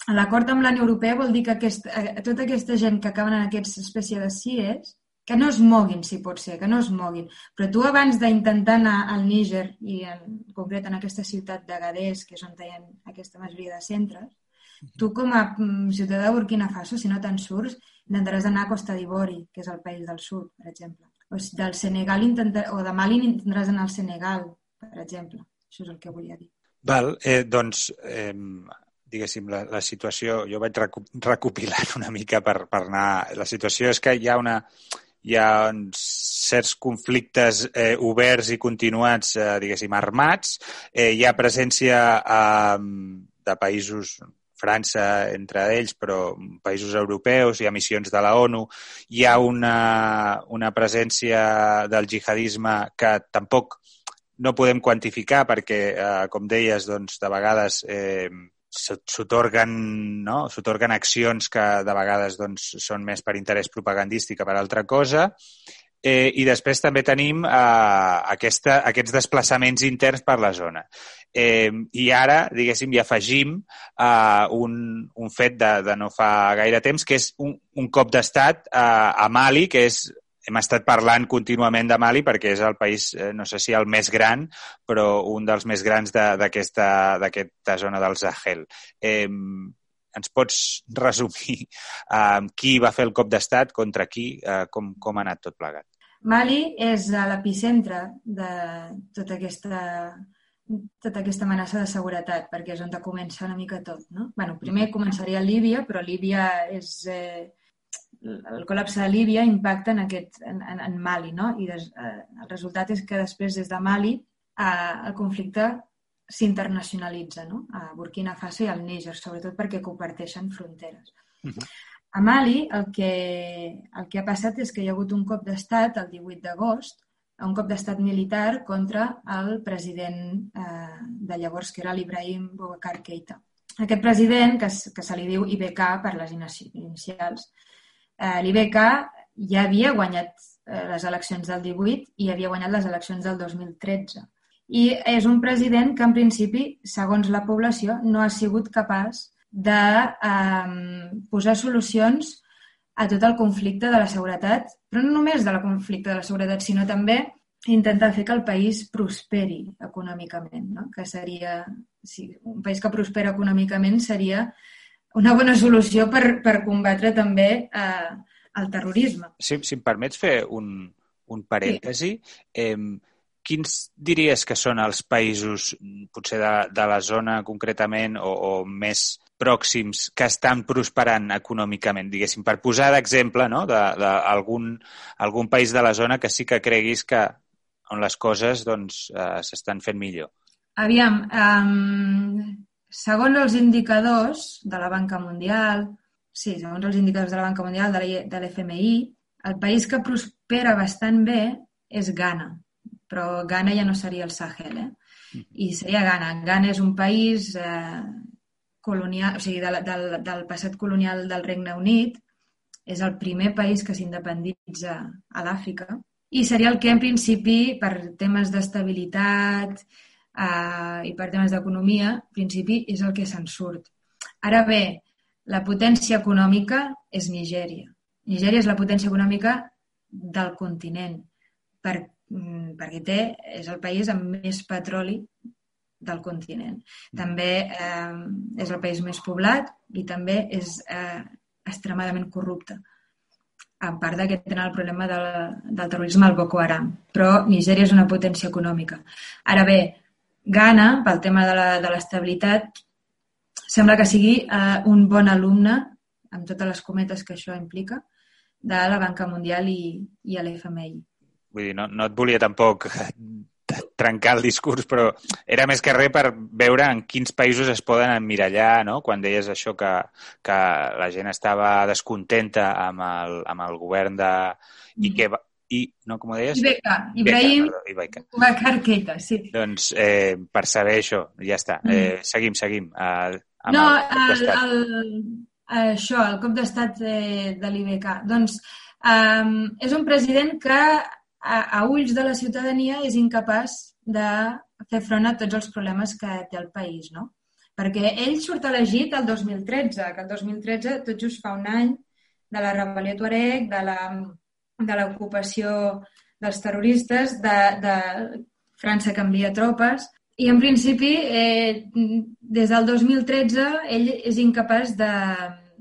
L'acord amb la Unió Europea vol dir que aquest, eh, tota aquesta gent que acaben en aquesta espècie de CIES que no es moguin, si pot ser, que no es moguin. Però tu abans d'intentar anar al Níger, i en concret en aquesta ciutat de Gadés, que és on hi ha aquesta majoria de centres, tu com a mm, ciutadà de Burkina Faso, si no te'n surts, intentaràs anar a Costa d'Ivori, que és el país del sud, per exemple. O del Senegal intentar, o de Mali intentaràs anar al Senegal, per exemple. Això és el que volia dir. Val, eh, doncs, eh, diguéssim, la, la situació, jo vaig recopilant una mica per, per anar... La situació és que hi ha una, hi ha certs conflictes eh, oberts i continuats, eh, diguéssim, armats. Eh, hi ha presència eh, de països França entre ells, però països europeus, hi ha missions de la ONU, hi ha una, una presència del jihadisme que tampoc no podem quantificar perquè, eh, com deies, doncs, de vegades eh, s'otorguen no? accions que de vegades doncs, són més per interès propagandístic que per altra cosa. Eh, I després també tenim eh, aquesta, aquests desplaçaments interns per la zona. Eh, I ara, diguéssim, hi afegim eh, un, un fet de, de no fa gaire temps, que és un, un cop d'estat eh, a Mali, que és hem estat parlant contínuament de Mali perquè és el país, eh, no sé si el més gran, però un dels més grans d'aquesta zona del Sahel. Eh, ens pots resumir uh, qui va fer el cop d'estat, contra qui, uh, com, com ha anat tot plegat? Mali és l'epicentre de tota aquesta tota aquesta amenaça de seguretat, perquè és on comença una mica tot. No? bueno, primer començaria a Líbia, però Líbia és... Eh, el col·lapse de Líbia impacta en, aquest, en, en, en Mali, no? I des, eh, el resultat és que després, des de Mali, eh, el conflicte s'internacionalitza, no? A Burkina Faso i al Níger, sobretot perquè comparteixen fronteres. Uh -huh. A Mali el que, el que ha passat és que hi ha hagut un cop d'estat el 18 d'agost un cop d'estat militar contra el president eh, de llavors, que era l'Ibrahim Boubacar Keita. Aquest president, que, que se li diu IBK per les inicials, l'IBK ja havia guanyat eh, les eleccions del 18 i havia guanyat les eleccions del 2013. I és un president que, en principi, segons la població, no ha sigut capaç de eh, posar solucions a tot el conflicte de la seguretat, però no només de la conflicte de la seguretat, sinó també intentar fer que el país prosperi econòmicament, no? que seria, si un país que prospera econòmicament seria una bona solució per, per combatre també eh, el terrorisme. Si, si em permets fer un, un parèntesi, sí. eh, quins diries que són els països, potser de, de la zona concretament, o, o més pròxims que estan prosperant econòmicament, diguéssim, per posar d'exemple no? d'algun algun país de la zona que sí que creguis que on les coses doncs, eh, s'estan fent millor? Aviam, um, segons els indicadors de la Banca Mundial, sí, segons els indicadors de la Banca Mundial, de l'FMI, el país que prospera bastant bé és Ghana, però Ghana ja no seria el Sahel, eh? I seria Ghana. Ghana és un país eh, colonial, o sigui, del, del, del passat colonial del Regne Unit, és el primer país que s'independitza a l'Àfrica i seria el que, en principi, per temes d'estabilitat eh, i per temes d'economia, en principi, és el que se'n surt. Ara bé, la potència econòmica és Nigèria. Nigèria és la potència econòmica del continent, per, mm, perquè té, és el país amb més petroli del continent. També eh, és el país més poblat i també és eh, extremadament corrupte. A part de que tenen el problema del, del terrorisme al Boko Haram. Però Nigèria és una potència econòmica. Ara bé, Ghana, pel tema de l'estabilitat, sembla que sigui eh, un bon alumne, amb totes les cometes que això implica, de la Banca Mundial i, i l'FMI. Vull dir, no, no et volia tampoc trencar el discurs, però era més que res per veure en quins països es poden emmirallar, no? Quan deies això que, que la gent estava descontenta amb el, amb el govern de... I mm. que i, no, com ho deies? Ibeca, Ibrahim Bakar Keita, sí. Doncs eh, per saber això, ja està. Mm. Eh, seguim, seguim. Eh, amb no, el, el, el, això, el cop d'estat eh, de l'IBK. Doncs um, és un president que a, a ulls de la ciutadania és incapaç de fer front a tots els problemes que té el país, no? Perquè ell surt elegit el 2013, que el 2013 tot just fa un any de la rebel·lió Tuareg, de la de l'ocupació dels terroristes, de, de França que envia tropes, i en principi, eh, des del 2013, ell és incapaç de,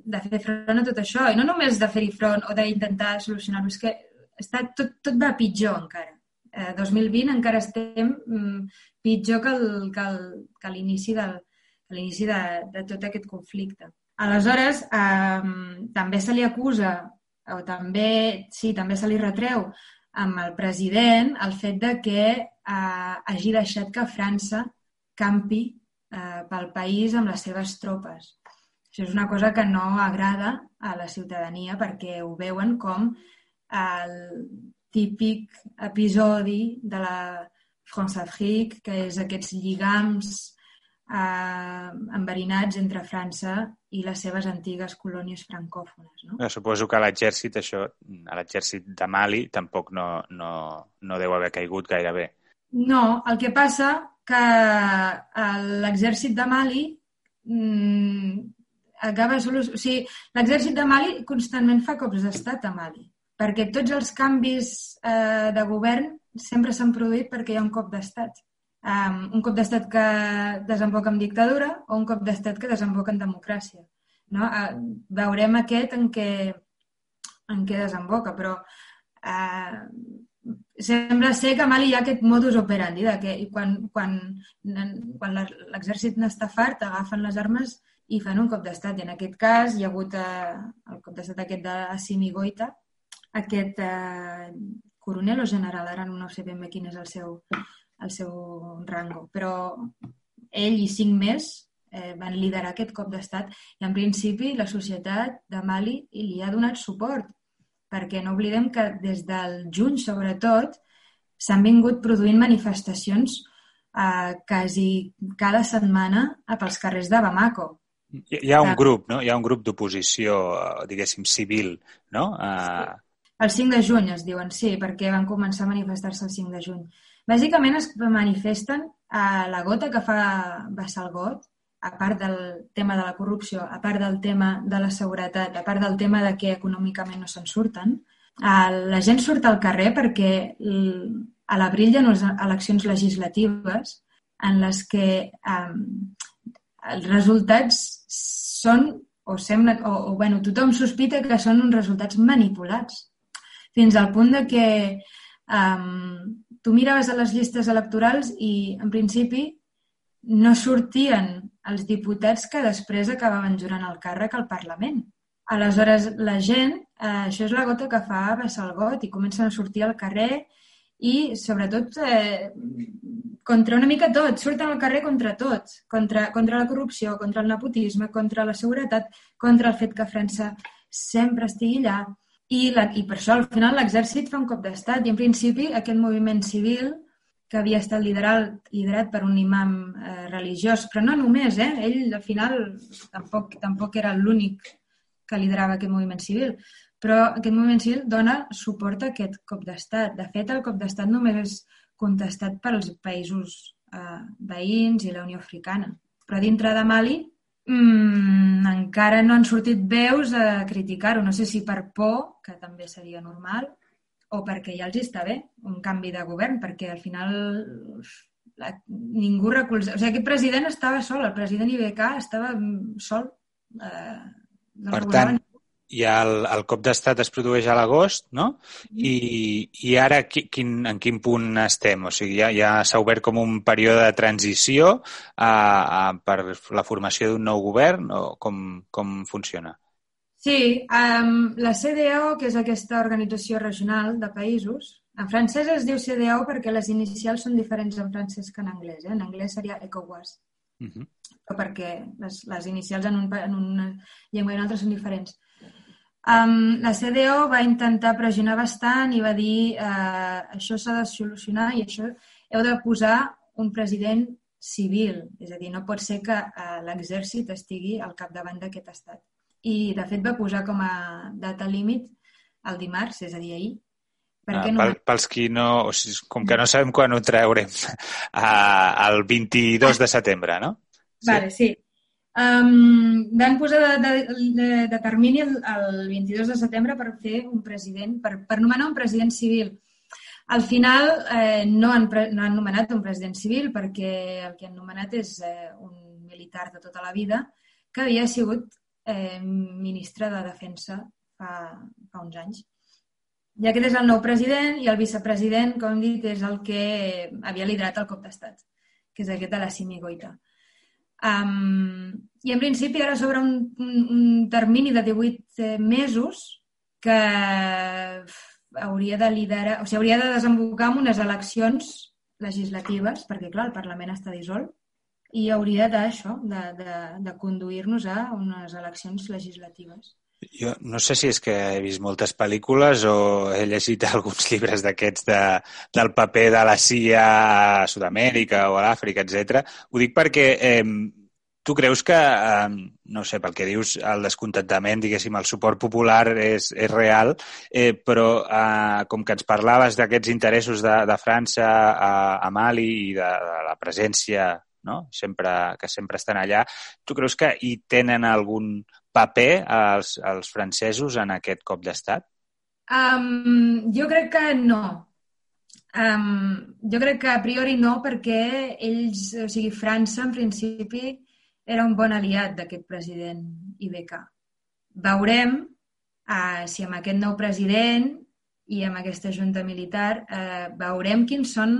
de fer front a tot això, i no només de fer-hi front o d'intentar solucionar-ho, és que està, tot, tot va pitjor encara. Eh, 2020 encara estem mm, pitjor que l'inici del, que l'inici de, de tot aquest conflicte. Aleshores, eh, també se li acusa, o també, sí, també se li retreu amb el president el fet de que eh, hagi deixat que França campi eh, pel país amb les seves tropes. Això és una cosa que no agrada a la ciutadania perquè ho veuen com el típic episodi de la France-Afrique, que és aquests lligams eh, enverinats entre França i les seves antigues colònies francòfones. No? Suposo que l'exèrcit, això, a l'exèrcit de Mali tampoc no, no, no deu haver caigut gaire bé. No, el que passa que l'exèrcit de Mali mmm, acaba... O sigui, l'exèrcit de Mali constantment fa cops d'estat a Mali perquè tots els canvis eh, de govern sempre s'han produït perquè hi ha un cop d'estat. Um, un cop d'estat que desemboca en dictadura o un cop d'estat que desemboca en democràcia. No? Uh, veurem aquest en què, en què desemboca, però uh, sembla ser que a Mali hi ha aquest modus operandi, de que quan, quan, quan l'exèrcit n'està fart, agafen les armes i fan un cop d'estat. I en aquest cas hi ha hagut eh, el cop d'estat aquest d'Assimi Goita, aquest eh, coronel o general, ara no sé ben bé quin és el seu, el seu rango, però ell i cinc més eh, van liderar aquest cop d'estat i en principi la societat de Mali li ha donat suport perquè no oblidem que des del juny, sobretot, s'han vingut produint manifestacions eh, quasi cada setmana pels carrers de Bamako. Hi ha un grup, no? Hi ha un grup d'oposició, eh, diguéssim, civil, no? Uh... El 5 de juny es diuen, sí, perquè van començar a manifestar-se el 5 de juny. Bàsicament es manifesten a la gota que fa vessar el got, a part del tema de la corrupció, a part del tema de la seguretat, a part del tema de que econòmicament no se'n surten, la gent surt al carrer perquè a l'abril hi ha unes eleccions legislatives en les que um, els resultats són o sembla, o, o bueno, tothom sospita que són uns resultats manipulats. Fins al punt de que um, tu miraves a les llistes electorals i, en principi, no sortien els diputats que després acabaven jurant el càrrec al Parlament. Aleshores, la gent, eh, això és la gota que fa vessar el got i comencen a sortir al carrer i, sobretot, eh, contra una mica tot. Surten al carrer contra tot. Contra, contra la corrupció, contra el nepotisme, contra la seguretat, contra el fet que França sempre estigui allà. I, la, i per això, al final, l'exèrcit fa un cop d'estat. I, en principi, aquest moviment civil que havia estat liderat, liderat per un imam eh, religiós, però no només, eh? ell al final tampoc, tampoc era l'únic que liderava aquest moviment civil, però aquest moviment civil dona suport a aquest cop d'estat. De fet, el cop d'estat només és contestat pels països eh, veïns i la Unió Africana. Però dintre de Mali mmm, encara no han sortit veus a criticar-ho. No sé si per por, que també seria normal, o perquè ja els està bé un canvi de govern, perquè al final la, ningú recolza... O sigui, aquest president estava sol, el president IBK estava sol. Eh, no per tant, i el, el cop d'estat es produeix a l'agost, no? I, I ara quin, en quin punt estem? O sigui, ja, ja s'ha obert com un període de transició a, a, per la formació d'un nou govern o com, com funciona? Sí, um, la CDAO, que és aquesta organització regional de països, en francès es diu CDAO perquè les inicials són diferents en francès que en anglès. Eh? En anglès seria ECOWAS. Uh -huh. Però perquè les, les inicials en, un, en una llengua i en una altra són diferents. Um, la CDO va intentar pressionar bastant i va dir uh, això s'ha de solucionar i això heu de posar un president civil. És a dir, no pot ser que uh, l'exèrcit estigui al capdavant d'aquest estat i de fet va posar com a data límit el dimarts, és a dir, ahir. Ah, no... Pel, pels qui no... O sigui, com que no sabem quan ho traurem, el 22 de setembre, no? Sí? Vale, sí. Um, van posar de, de, de, de termini el, el 22 de setembre per fer un president, per, per nomenar un president civil. Al final eh, no, han, no han nomenat un president civil perquè el que han nomenat és eh, un militar de tota la vida que havia sigut eh, ministre de Defensa fa, fa uns anys. I aquest és el nou president i el vicepresident, com hem dit, és el que havia liderat el cop d'estat, que és aquest de la Simi Goita. Um, I en principi ara sobre un, un, un termini de 18 eh, mesos que hauria de liderar, o sigui, hauria de desembocar en unes eleccions legislatives, perquè clar, el Parlament està dissolt, i hauria d'això, de, de, de conduir-nos a unes eleccions legislatives. Jo no sé si és que he vist moltes pel·lícules o he llegit alguns llibres d'aquests de, del paper de la CIA a Sud-amèrica o a l'Àfrica, etc. Ho dic perquè eh, tu creus que, eh, no sé, pel que dius, el descontentament, diguéssim, el suport popular és, és real, eh, però eh, com que ens parlaves d'aquests interessos de, de França a, a Mali i de, de la presència no? sempre, que sempre estan allà. Tu creus que hi tenen algun paper els, els francesos en aquest cop d'estat? Um, jo crec que no. Um, jo crec que a priori no, perquè ells, o sigui, França, en principi, era un bon aliat d'aquest president IBK. Veurem eh, si amb aquest nou president i amb aquesta junta militar eh, veurem quins són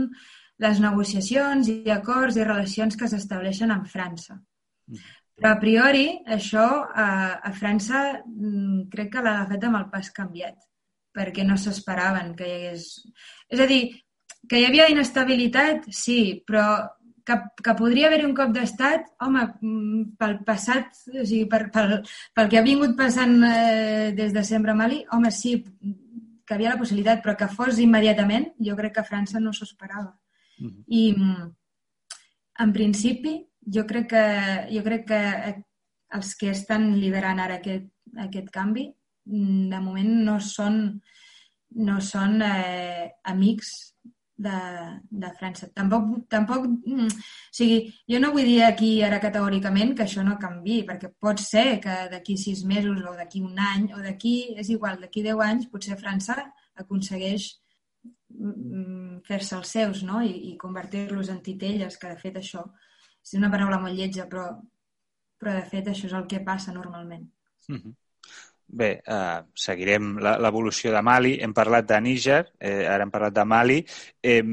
les negociacions i acords i relacions que s'estableixen amb França. Però a priori això a, a França mm, crec que l'ha agafat amb el pas canviat, perquè no s'esperaven que hi hagués... És a dir, que hi havia inestabilitat, sí, però que, que podria haver-hi un cop d'estat, home, mm, pel passat, o sigui, per, pel, pel que ha vingut passant eh, des de sempre a Mali, home, sí, que havia la possibilitat, però que fos immediatament, jo crec que França no s'ho esperava. Mm -hmm. I en principi jo crec que, jo crec que els que estan liderant ara aquest, aquest canvi de moment no són, no són eh, amics de, de França. Tampoc, tampoc, mm, o sigui, jo no vull dir aquí ara categòricament que això no canvi, perquè pot ser que d'aquí sis mesos o d'aquí un any o d'aquí, és igual, d'aquí deu anys potser França aconsegueix Mm, fer-se els seus no? i, i convertir-los en titelles, que de fet això és una paraula molt lletja, però, però de fet això és el que passa normalment. Mm -hmm. Bé, eh, seguirem l'evolució de Mali. Hem parlat de Níger, eh, ara hem parlat de Mali. Eh,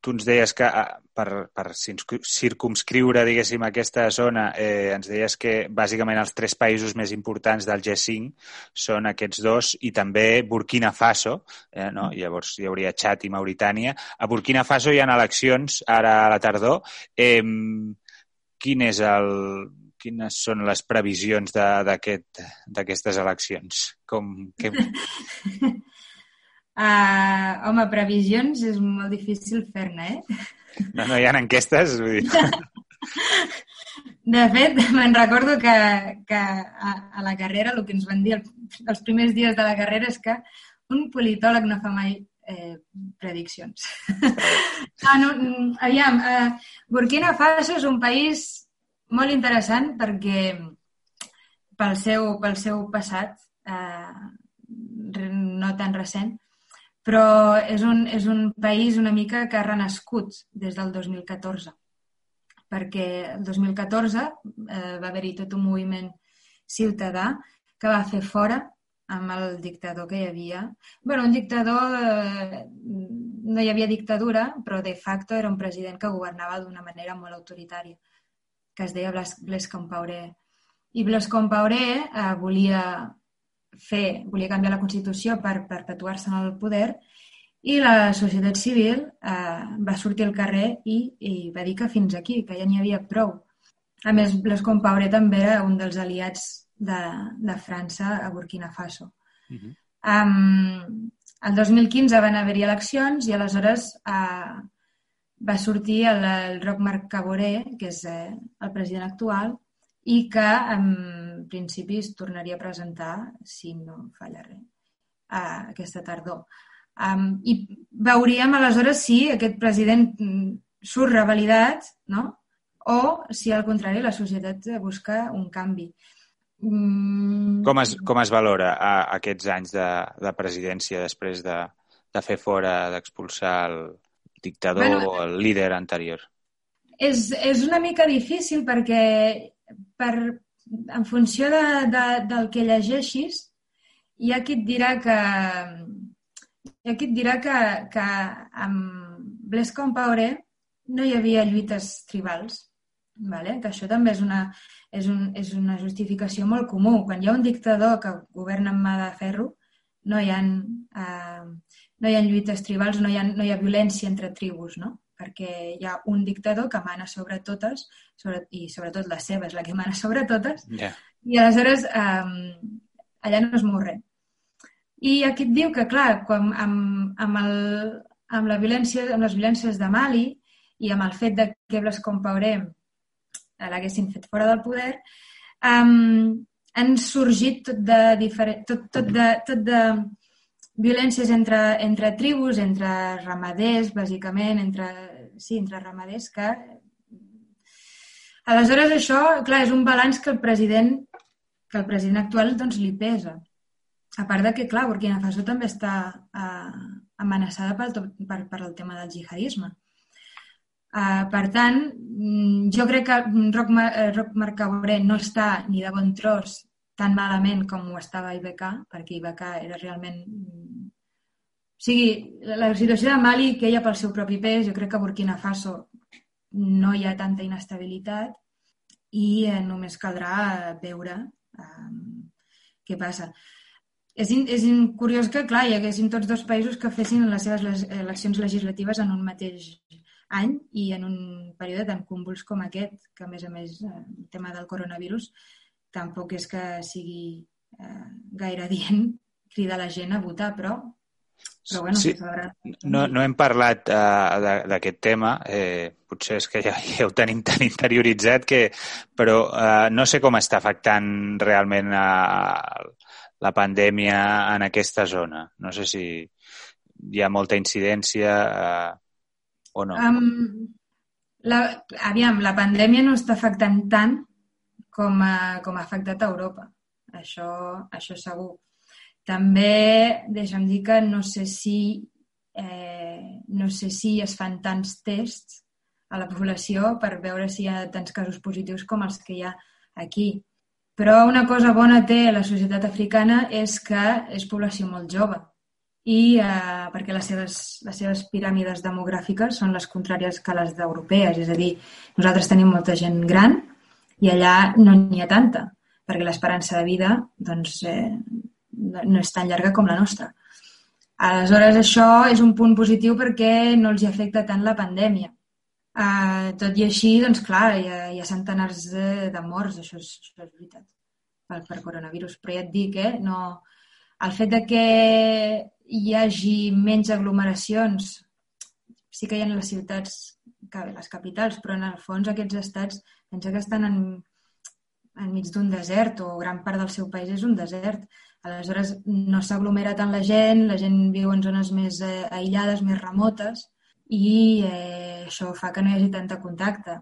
tu ens deies que eh, per, per circumscriure, diguéssim, aquesta zona, eh, ens deies que bàsicament els tres països més importants del G5 són aquests dos i també Burkina Faso, eh, no? Mm. llavors hi hauria Txad i Mauritània. A Burkina Faso hi ha eleccions ara a la tardor. Eh, quin és el, quines són les previsions d'aquestes aquest, eleccions? Com, que... Uh, home, previsions és molt difícil fer-ne, eh? No, no hi ha enquestes? Vull dir... De fet, me'n recordo que, que a, a la carrera el que ens van dir el, els primers dies de la carrera és que un politòleg no fa mai eh, prediccions. ah, no, aviam, eh, Burkina Faso és un país molt interessant perquè pel seu, pel seu passat, eh, no tan recent, però és un, és un país una mica que ha renascut des del 2014, perquè el 2014 eh, va haver-hi tot un moviment ciutadà que va fer fora amb el dictador que hi havia. bueno, un dictador, eh, no hi havia dictadura, però de facto era un president que governava d'una manera molt autoritària, que es deia Blaise Compaoré. I Blaise Compaoré eh, volia fer, volia canviar la Constitució per perpetuar-se en el poder i la societat civil eh, va sortir al carrer i, i va dir que fins aquí, que ja n'hi havia prou. A més, Blas Compaoré també era un dels aliats de, de França a Burkina Faso. Uh -huh. um, el 2015 van haver-hi eleccions i aleshores uh, va sortir el, el Roc Marc Caboré, que és eh, el president actual, i que en principi es tornaria a presentar, si no falla res, uh, aquesta tardor. Um, I veuríem aleshores si aquest president mm, surt revalidat no? o si al contrari la societat busca un canvi. Mm... Com, es, com es valora a, aquests anys de, de presidència després de, de fer fora, d'expulsar el dictador bueno, o el líder anterior? És, és una mica difícil perquè per, en funció de, de, del que llegeixis hi ha qui et dirà que, i aquí et dirà que, que amb Blaise Compaoré no hi havia lluites tribals, vale? que això també és una, és, un, és una justificació molt comú. Quan hi ha un dictador que governa amb mà de ferro, no hi ha, eh, no hi ha lluites tribals, no hi ha, no hi ha violència entre tribus, no? Perquè hi ha un dictador que mana sobre totes, sobre, i sobretot la seva és la que mana sobre totes, yeah. i aleshores eh, allà no es mou res. I aquí et diu que, clar, quan, amb, amb, el, amb, la violència, amb les violències de Mali i amb el fet de que Blas Compaoré l'haguessin fet fora del poder, um, han sorgit tot de, diferent, tot, tot de, tot de violències entre, entre tribus, entre ramaders, bàsicament, entre, sí, entre ramaders, que aleshores això, clar, és un balanç que el president que el president actual doncs, li pesa. A part de que, clar, Burkina Faso també està eh, amenaçada pel, per, per el tema del jihadisme. Uh, per tant, mm, jo crec que Roc, eh, Roc Marcauré no està ni de bon tros tan malament com ho estava IBK, perquè IBK era realment... Mm, o sigui, la situació de Mali queia pel seu propi pes, jo crec que a Burkina Faso no hi ha tanta inestabilitat i eh, només caldrà veure eh, què passa. És, in, és in, curiós que, clar, hi haguessin tots dos països que fessin les seves les, eleccions legislatives en un mateix any i en un període tan convuls com aquest, que a més a més eh, el tema del coronavirus tampoc és que sigui eh, gaire dient cridar la gent a votar, però, però bueno, sí. no, no hem parlat uh, d'aquest tema, eh, potser és que ja, ja ho tenim tan interioritzat, que, però uh, no sé com està afectant realment uh, la pandèmia en aquesta zona. No sé si hi ha molta incidència uh, o no. Um, la, aviam, la pandèmia no està afectant tant com ha, com ha afectat a Europa. Això, això segur. També, deixa'm dir que no sé si eh, no sé si es fan tants tests a la població per veure si hi ha tants casos positius com els que hi ha aquí. Però una cosa bona té la societat africana és que és població molt jove i eh, perquè les seves, les seves piràmides demogràfiques són les contràries que les d'europees, és a dir, nosaltres tenim molta gent gran, i allà no n'hi ha tanta, perquè l'esperança de vida doncs, eh, no és tan llarga com la nostra. Aleshores, això és un punt positiu perquè no els hi afecta tant la pandèmia. Uh, tot i així, doncs clar, hi ha, hi ha centenars de, de morts, això és, això és veritat, per, per coronavirus. Però ja et dic, eh, no, el fet de que hi hagi menys aglomeracions, sí que hi ha les ciutats, les capitals, però en el fons aquests estats Pensa que estan en, enmig d'un desert o gran part del seu país és un desert. Aleshores, no s'aglomera tant la gent, la gent viu en zones més eh, aïllades, més remotes, i eh, això fa que no hi hagi tanta contacte.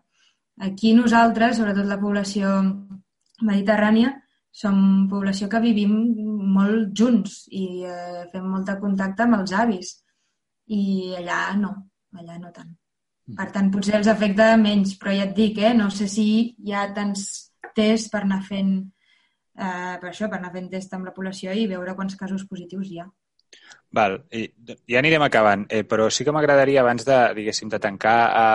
Aquí nosaltres, sobretot la població mediterrània, som població que vivim molt junts i eh, fem molt de contacte amb els avis. I allà no, allà no tant. Per tant, potser els afecta menys, però ja et dic, eh, no sé si hi ha tants tests per anar fent eh, per això, per anar fent test amb la població i veure quants casos positius hi ha. Val, I ja anirem acabant, eh, però sí que m'agradaria abans de, diguéssim, de tancar a,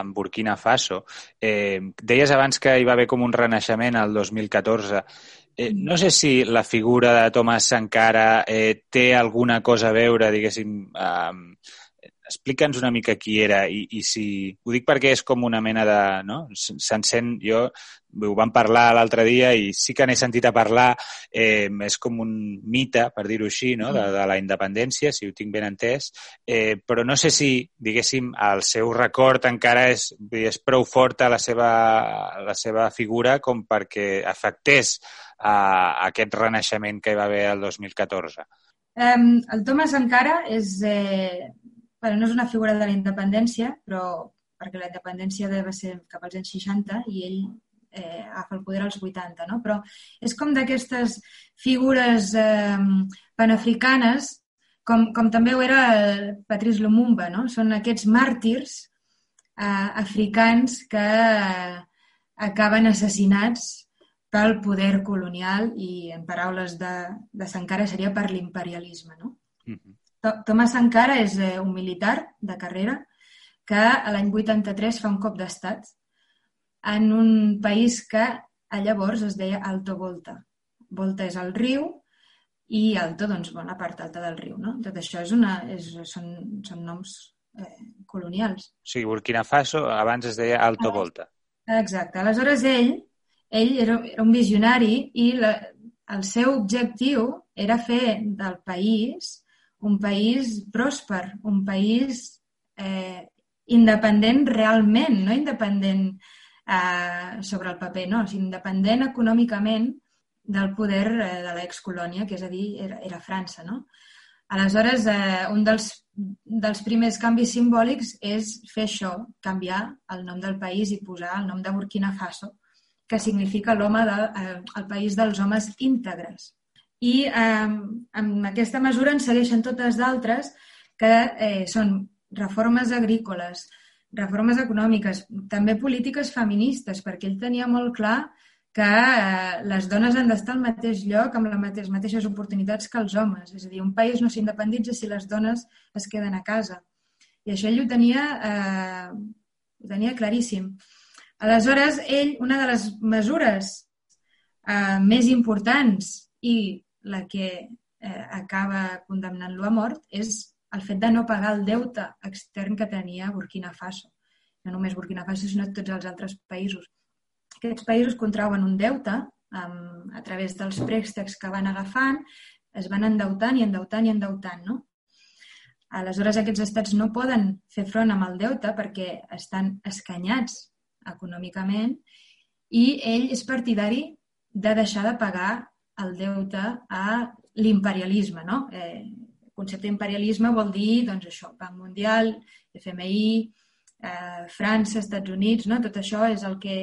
amb Burkina Faso. Eh, deies abans que hi va haver com un renaixement al 2014. Eh, no sé si la figura de Thomas Sankara eh, té alguna cosa a veure, diguéssim, amb eh, explica'ns una mica qui era i, i si... Ho dic perquè és com una mena de... No? S'encén, jo ho vam parlar l'altre dia i sí que n'he sentit a parlar, eh, és com un mite, per dir-ho així, no? de, de la independència, si ho tinc ben entès, eh, però no sé si, diguéssim, el seu record encara és, és prou forta la seva, la seva figura com perquè afectés a, a aquest renaixement que hi va haver el 2014. Um, el Thomas encara és, eh, bueno, no és una figura de la independència, però perquè la independència va ser cap als anys 60 i ell eh, agafa el poder als 80, no? Però és com d'aquestes figures eh, panafricanes, com, com també ho era Patrice Lumumba, no? Són aquests màrtirs eh, africans que eh, acaben assassinats pel poder colonial i, en paraules de, de Sankara, seria per l'imperialisme, no? Mm -hmm. Thomas Sankara és eh, un militar de carrera que a l'any 83 fa un cop d'estat en un país que a llavors es deia Alto Volta. Volta és el riu i Alto, doncs, bona part alta del riu. No? Tot això és una, és, són, són noms eh, colonials. O sigui, Burkina Faso abans es deia Alto Volta. Exacte. Aleshores, ell, ell era, era un visionari i la, el seu objectiu era fer del país un país pròsper, un país eh, independent realment, no independent eh, sobre el paper, no, sinó independent econòmicament del poder eh, de l'excolònia, que és a dir, era, era França. No? Aleshores, eh, un dels, dels primers canvis simbòlics és fer això, canviar el nom del país i posar el nom de Burkina Faso, que significa l'home de, eh, el país dels homes íntegres i eh, amb aquesta mesura en segueixen totes d'altres que eh, són reformes agrícoles, reformes econòmiques, també polítiques feministes, perquè ell tenia molt clar que eh, les dones han d'estar al mateix lloc amb les mateixes oportunitats que els homes. És a dir, un país no s'independitza si les dones es queden a casa. I això ell ho tenia, eh, ho tenia claríssim. Aleshores, ell, una de les mesures eh, més importants i la que eh, acaba condemnant-lo a mort és el fet de no pagar el deute extern que tenia Burkina Faso. No només Burkina Faso, sinó tots els altres països. Aquests països contrauen un deute um, a través dels préstecs que van agafant, es van endeutant i endeutant i endeutant, no? Aleshores, aquests estats no poden fer front amb el deute perquè estan escanyats econòmicament i ell és partidari de deixar de pagar el deute a l'imperialisme, no? Eh, concepte d'imperialisme vol dir, doncs això, Banc Mundial, FMI, eh, França, Estats Units, no? tot això és el que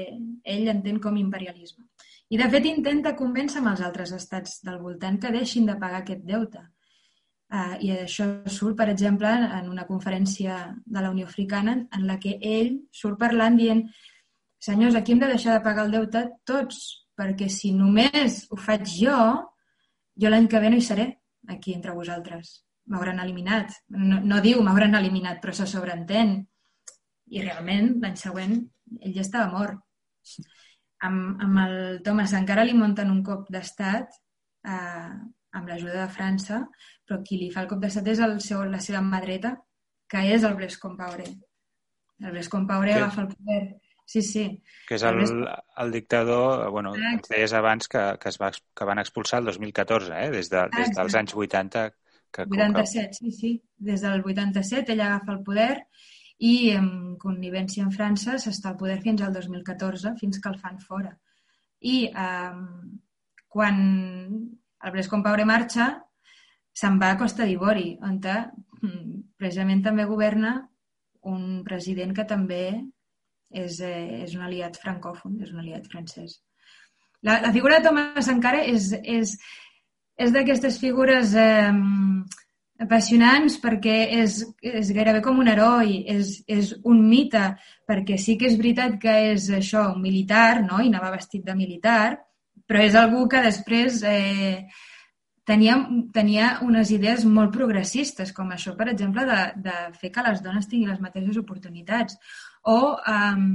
ell entén com imperialisme. I, de fet, intenta convèncer amb els altres estats del voltant que deixin de pagar aquest deute. Uh, I això surt, per exemple, en una conferència de la Unió Africana en la que ell surt parlant dient senyors, aquí hem de deixar de pagar el deute tots, perquè si només ho faig jo, jo l'any que ve no hi seré aquí entre vosaltres. M'hauran eliminat. No, no diu m'hauran eliminat, però se sobreentén. I realment, l'any següent, ell ja estava mort. Amb, amb el Thomas encara li munten un cop d'estat eh, amb l'ajuda de França, però qui li fa el cop d'estat és el seu, la seva mà dreta, que és el Blaise Compaoré. El Compaoré que... agafa el poder Sí, sí. Que és el, el dictador, bueno, ens deies abans que, que, es va, que van expulsar el 2014, eh? des, de, des dels anys 80. Que, 87, sí, sí. Des del 87 ell agafa el poder i en connivència amb França s'està al poder fins al 2014, fins que el fan fora. I eh, quan el Blaise Compaoré marxa, se'n va a Costa d'Ivori, on mm, precisament també governa un president que també és, eh, és un aliat francòfon, és un aliat francès. La, la figura de Thomas Sankara és, és, és d'aquestes figures eh, apassionants perquè és, és gairebé com un heroi, és, és un mite, perquè sí que és veritat que és això, un militar, no? i anava vestit de militar, però és algú que després eh, tenia, tenia unes idees molt progressistes, com això, per exemple, de, de fer que les dones tinguin les mateixes oportunitats, o um,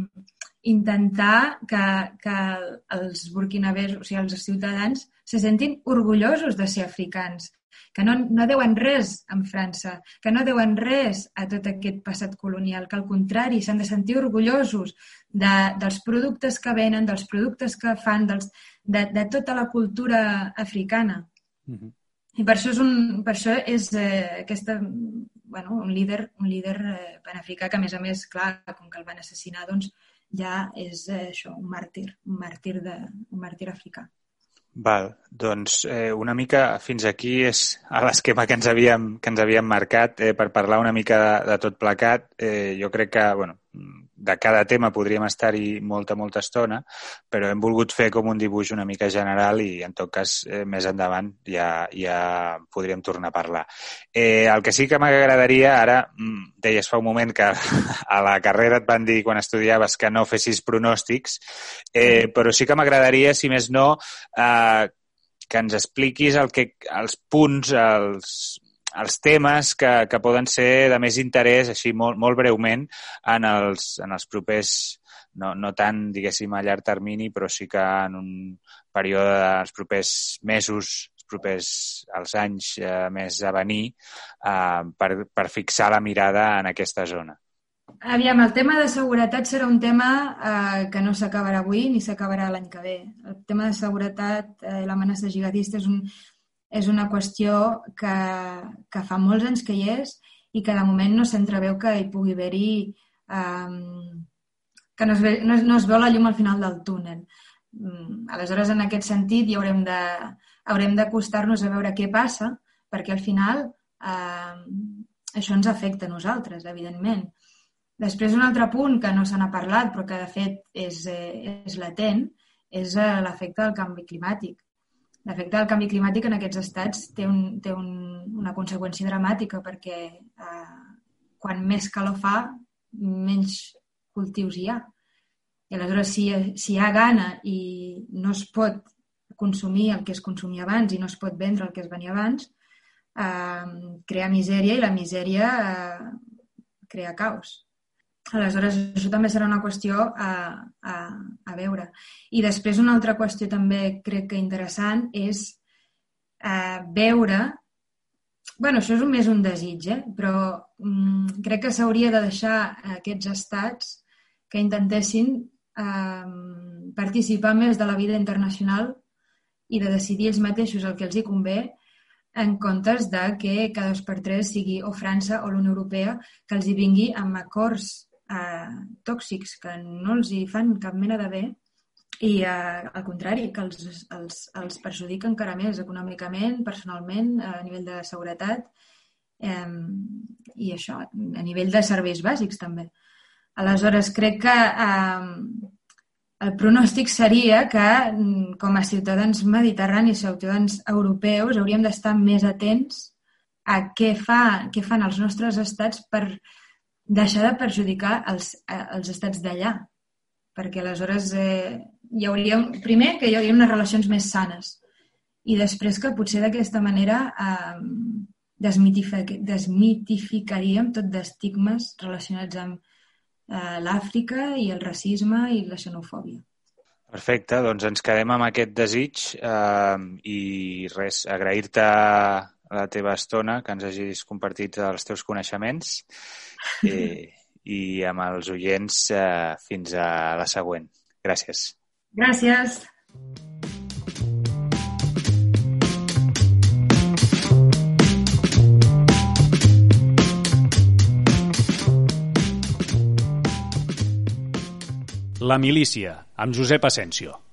intentar que, que els burkinabers, o sigui, els ciutadans, se sentin orgullosos de ser africans, que no, no deuen res amb França, que no deuen res a tot aquest passat colonial, que al contrari s'han de sentir orgullosos de, dels productes que venen, dels productes que fan, dels, de, de tota la cultura africana. Mm -hmm. I per això és, un, per això és eh, aquesta bueno, un líder, un líder eh, panafricà que, a més a més, clar, com que el van assassinar, doncs ja és eh, això, un màrtir, un màrtir, de, un màrtir africà. Val, doncs eh, una mica fins aquí és a l'esquema que ens havíem, que ens havíem marcat eh, per parlar una mica de, de tot plecat. Eh, jo crec que, bueno, de cada tema podríem estar-hi molta, molta estona, però hem volgut fer com un dibuix una mica general i, en tot cas, eh, més endavant ja, ja podríem tornar a parlar. Eh, el que sí que m'agradaria, ara, mm, deies fa un moment que a la carrera et van dir quan estudiaves que no fessis pronòstics, eh, però sí que m'agradaria, si més no, eh, que ens expliquis el que, els punts, els, els temes que, que poden ser de més interès, així molt, molt breument, en els, en els propers, no, no tant, diguéssim, a llarg termini, però sí que en un període dels propers mesos, els propers els anys eh, més a venir, eh, per, per fixar la mirada en aquesta zona. Aviam, el tema de seguretat serà un tema eh, que no s'acabarà avui ni s'acabarà l'any que ve. El tema de seguretat, eh, l'amenaça jihadista és un, és una qüestió que, que fa molts anys que hi és i que de moment no s'entreveu que hi pugui haver-hi um, que no es, ve, no, es, no es veu la llum al final del túnel. Um, aleshores, en aquest sentit, hi haurem de, haurem d'acostar-nos a veure què passa, perquè al final uh, això ens afecta a nosaltres, evidentment. Després, un altre punt que no se n'ha parlat, però que de fet és, eh, és latent, és eh, l'efecte del canvi climàtic. L'efecte del canvi climàtic en aquests estats té, un, té un, una conseqüència dramàtica perquè eh, quan més calor fa, menys cultius hi ha. I aleshores, si, si hi ha gana i no es pot consumir el que es consumia abans i no es pot vendre el que es venia abans, eh, crea misèria i la misèria eh, crea caos. Aleshores, això també serà una qüestió a, a, a veure. I després una altra qüestió també crec que interessant és eh, veure bueno, això és més un desig, eh? però mm, crec que s'hauria de deixar aquests estats que intentessin eh, participar més de la vida internacional i de decidir ells mateixos el que els hi convé en comptes de que cada dos per tres sigui o França o la Unió Europea que els hi vingui amb acords eh, tòxics que no els hi fan cap mena de bé i eh, al contrari, que els, els, els perjudica encara més econòmicament, personalment, a nivell de seguretat eh, i això, a nivell de serveis bàsics també. Aleshores, crec que eh, el pronòstic seria que com a ciutadans mediterranis, ciutadans europeus, hauríem d'estar més atents a què, fa, què fan els nostres estats per deixar de perjudicar els, els estats d'allà. Perquè aleshores eh, hi hauria, primer, que hi hauria unes relacions més sanes i després que potser d'aquesta manera eh, desmitificaríem tot d'estigmes relacionats amb eh, l'Àfrica i el racisme i la xenofòbia. Perfecte, doncs ens quedem amb aquest desig eh, i res, agrair-te la teva estona, que ens hagis compartit els teus coneixements i, i amb els oients eh, fins a la següent. Gràcies. Gràcies. La milícia, amb Josep Asensio.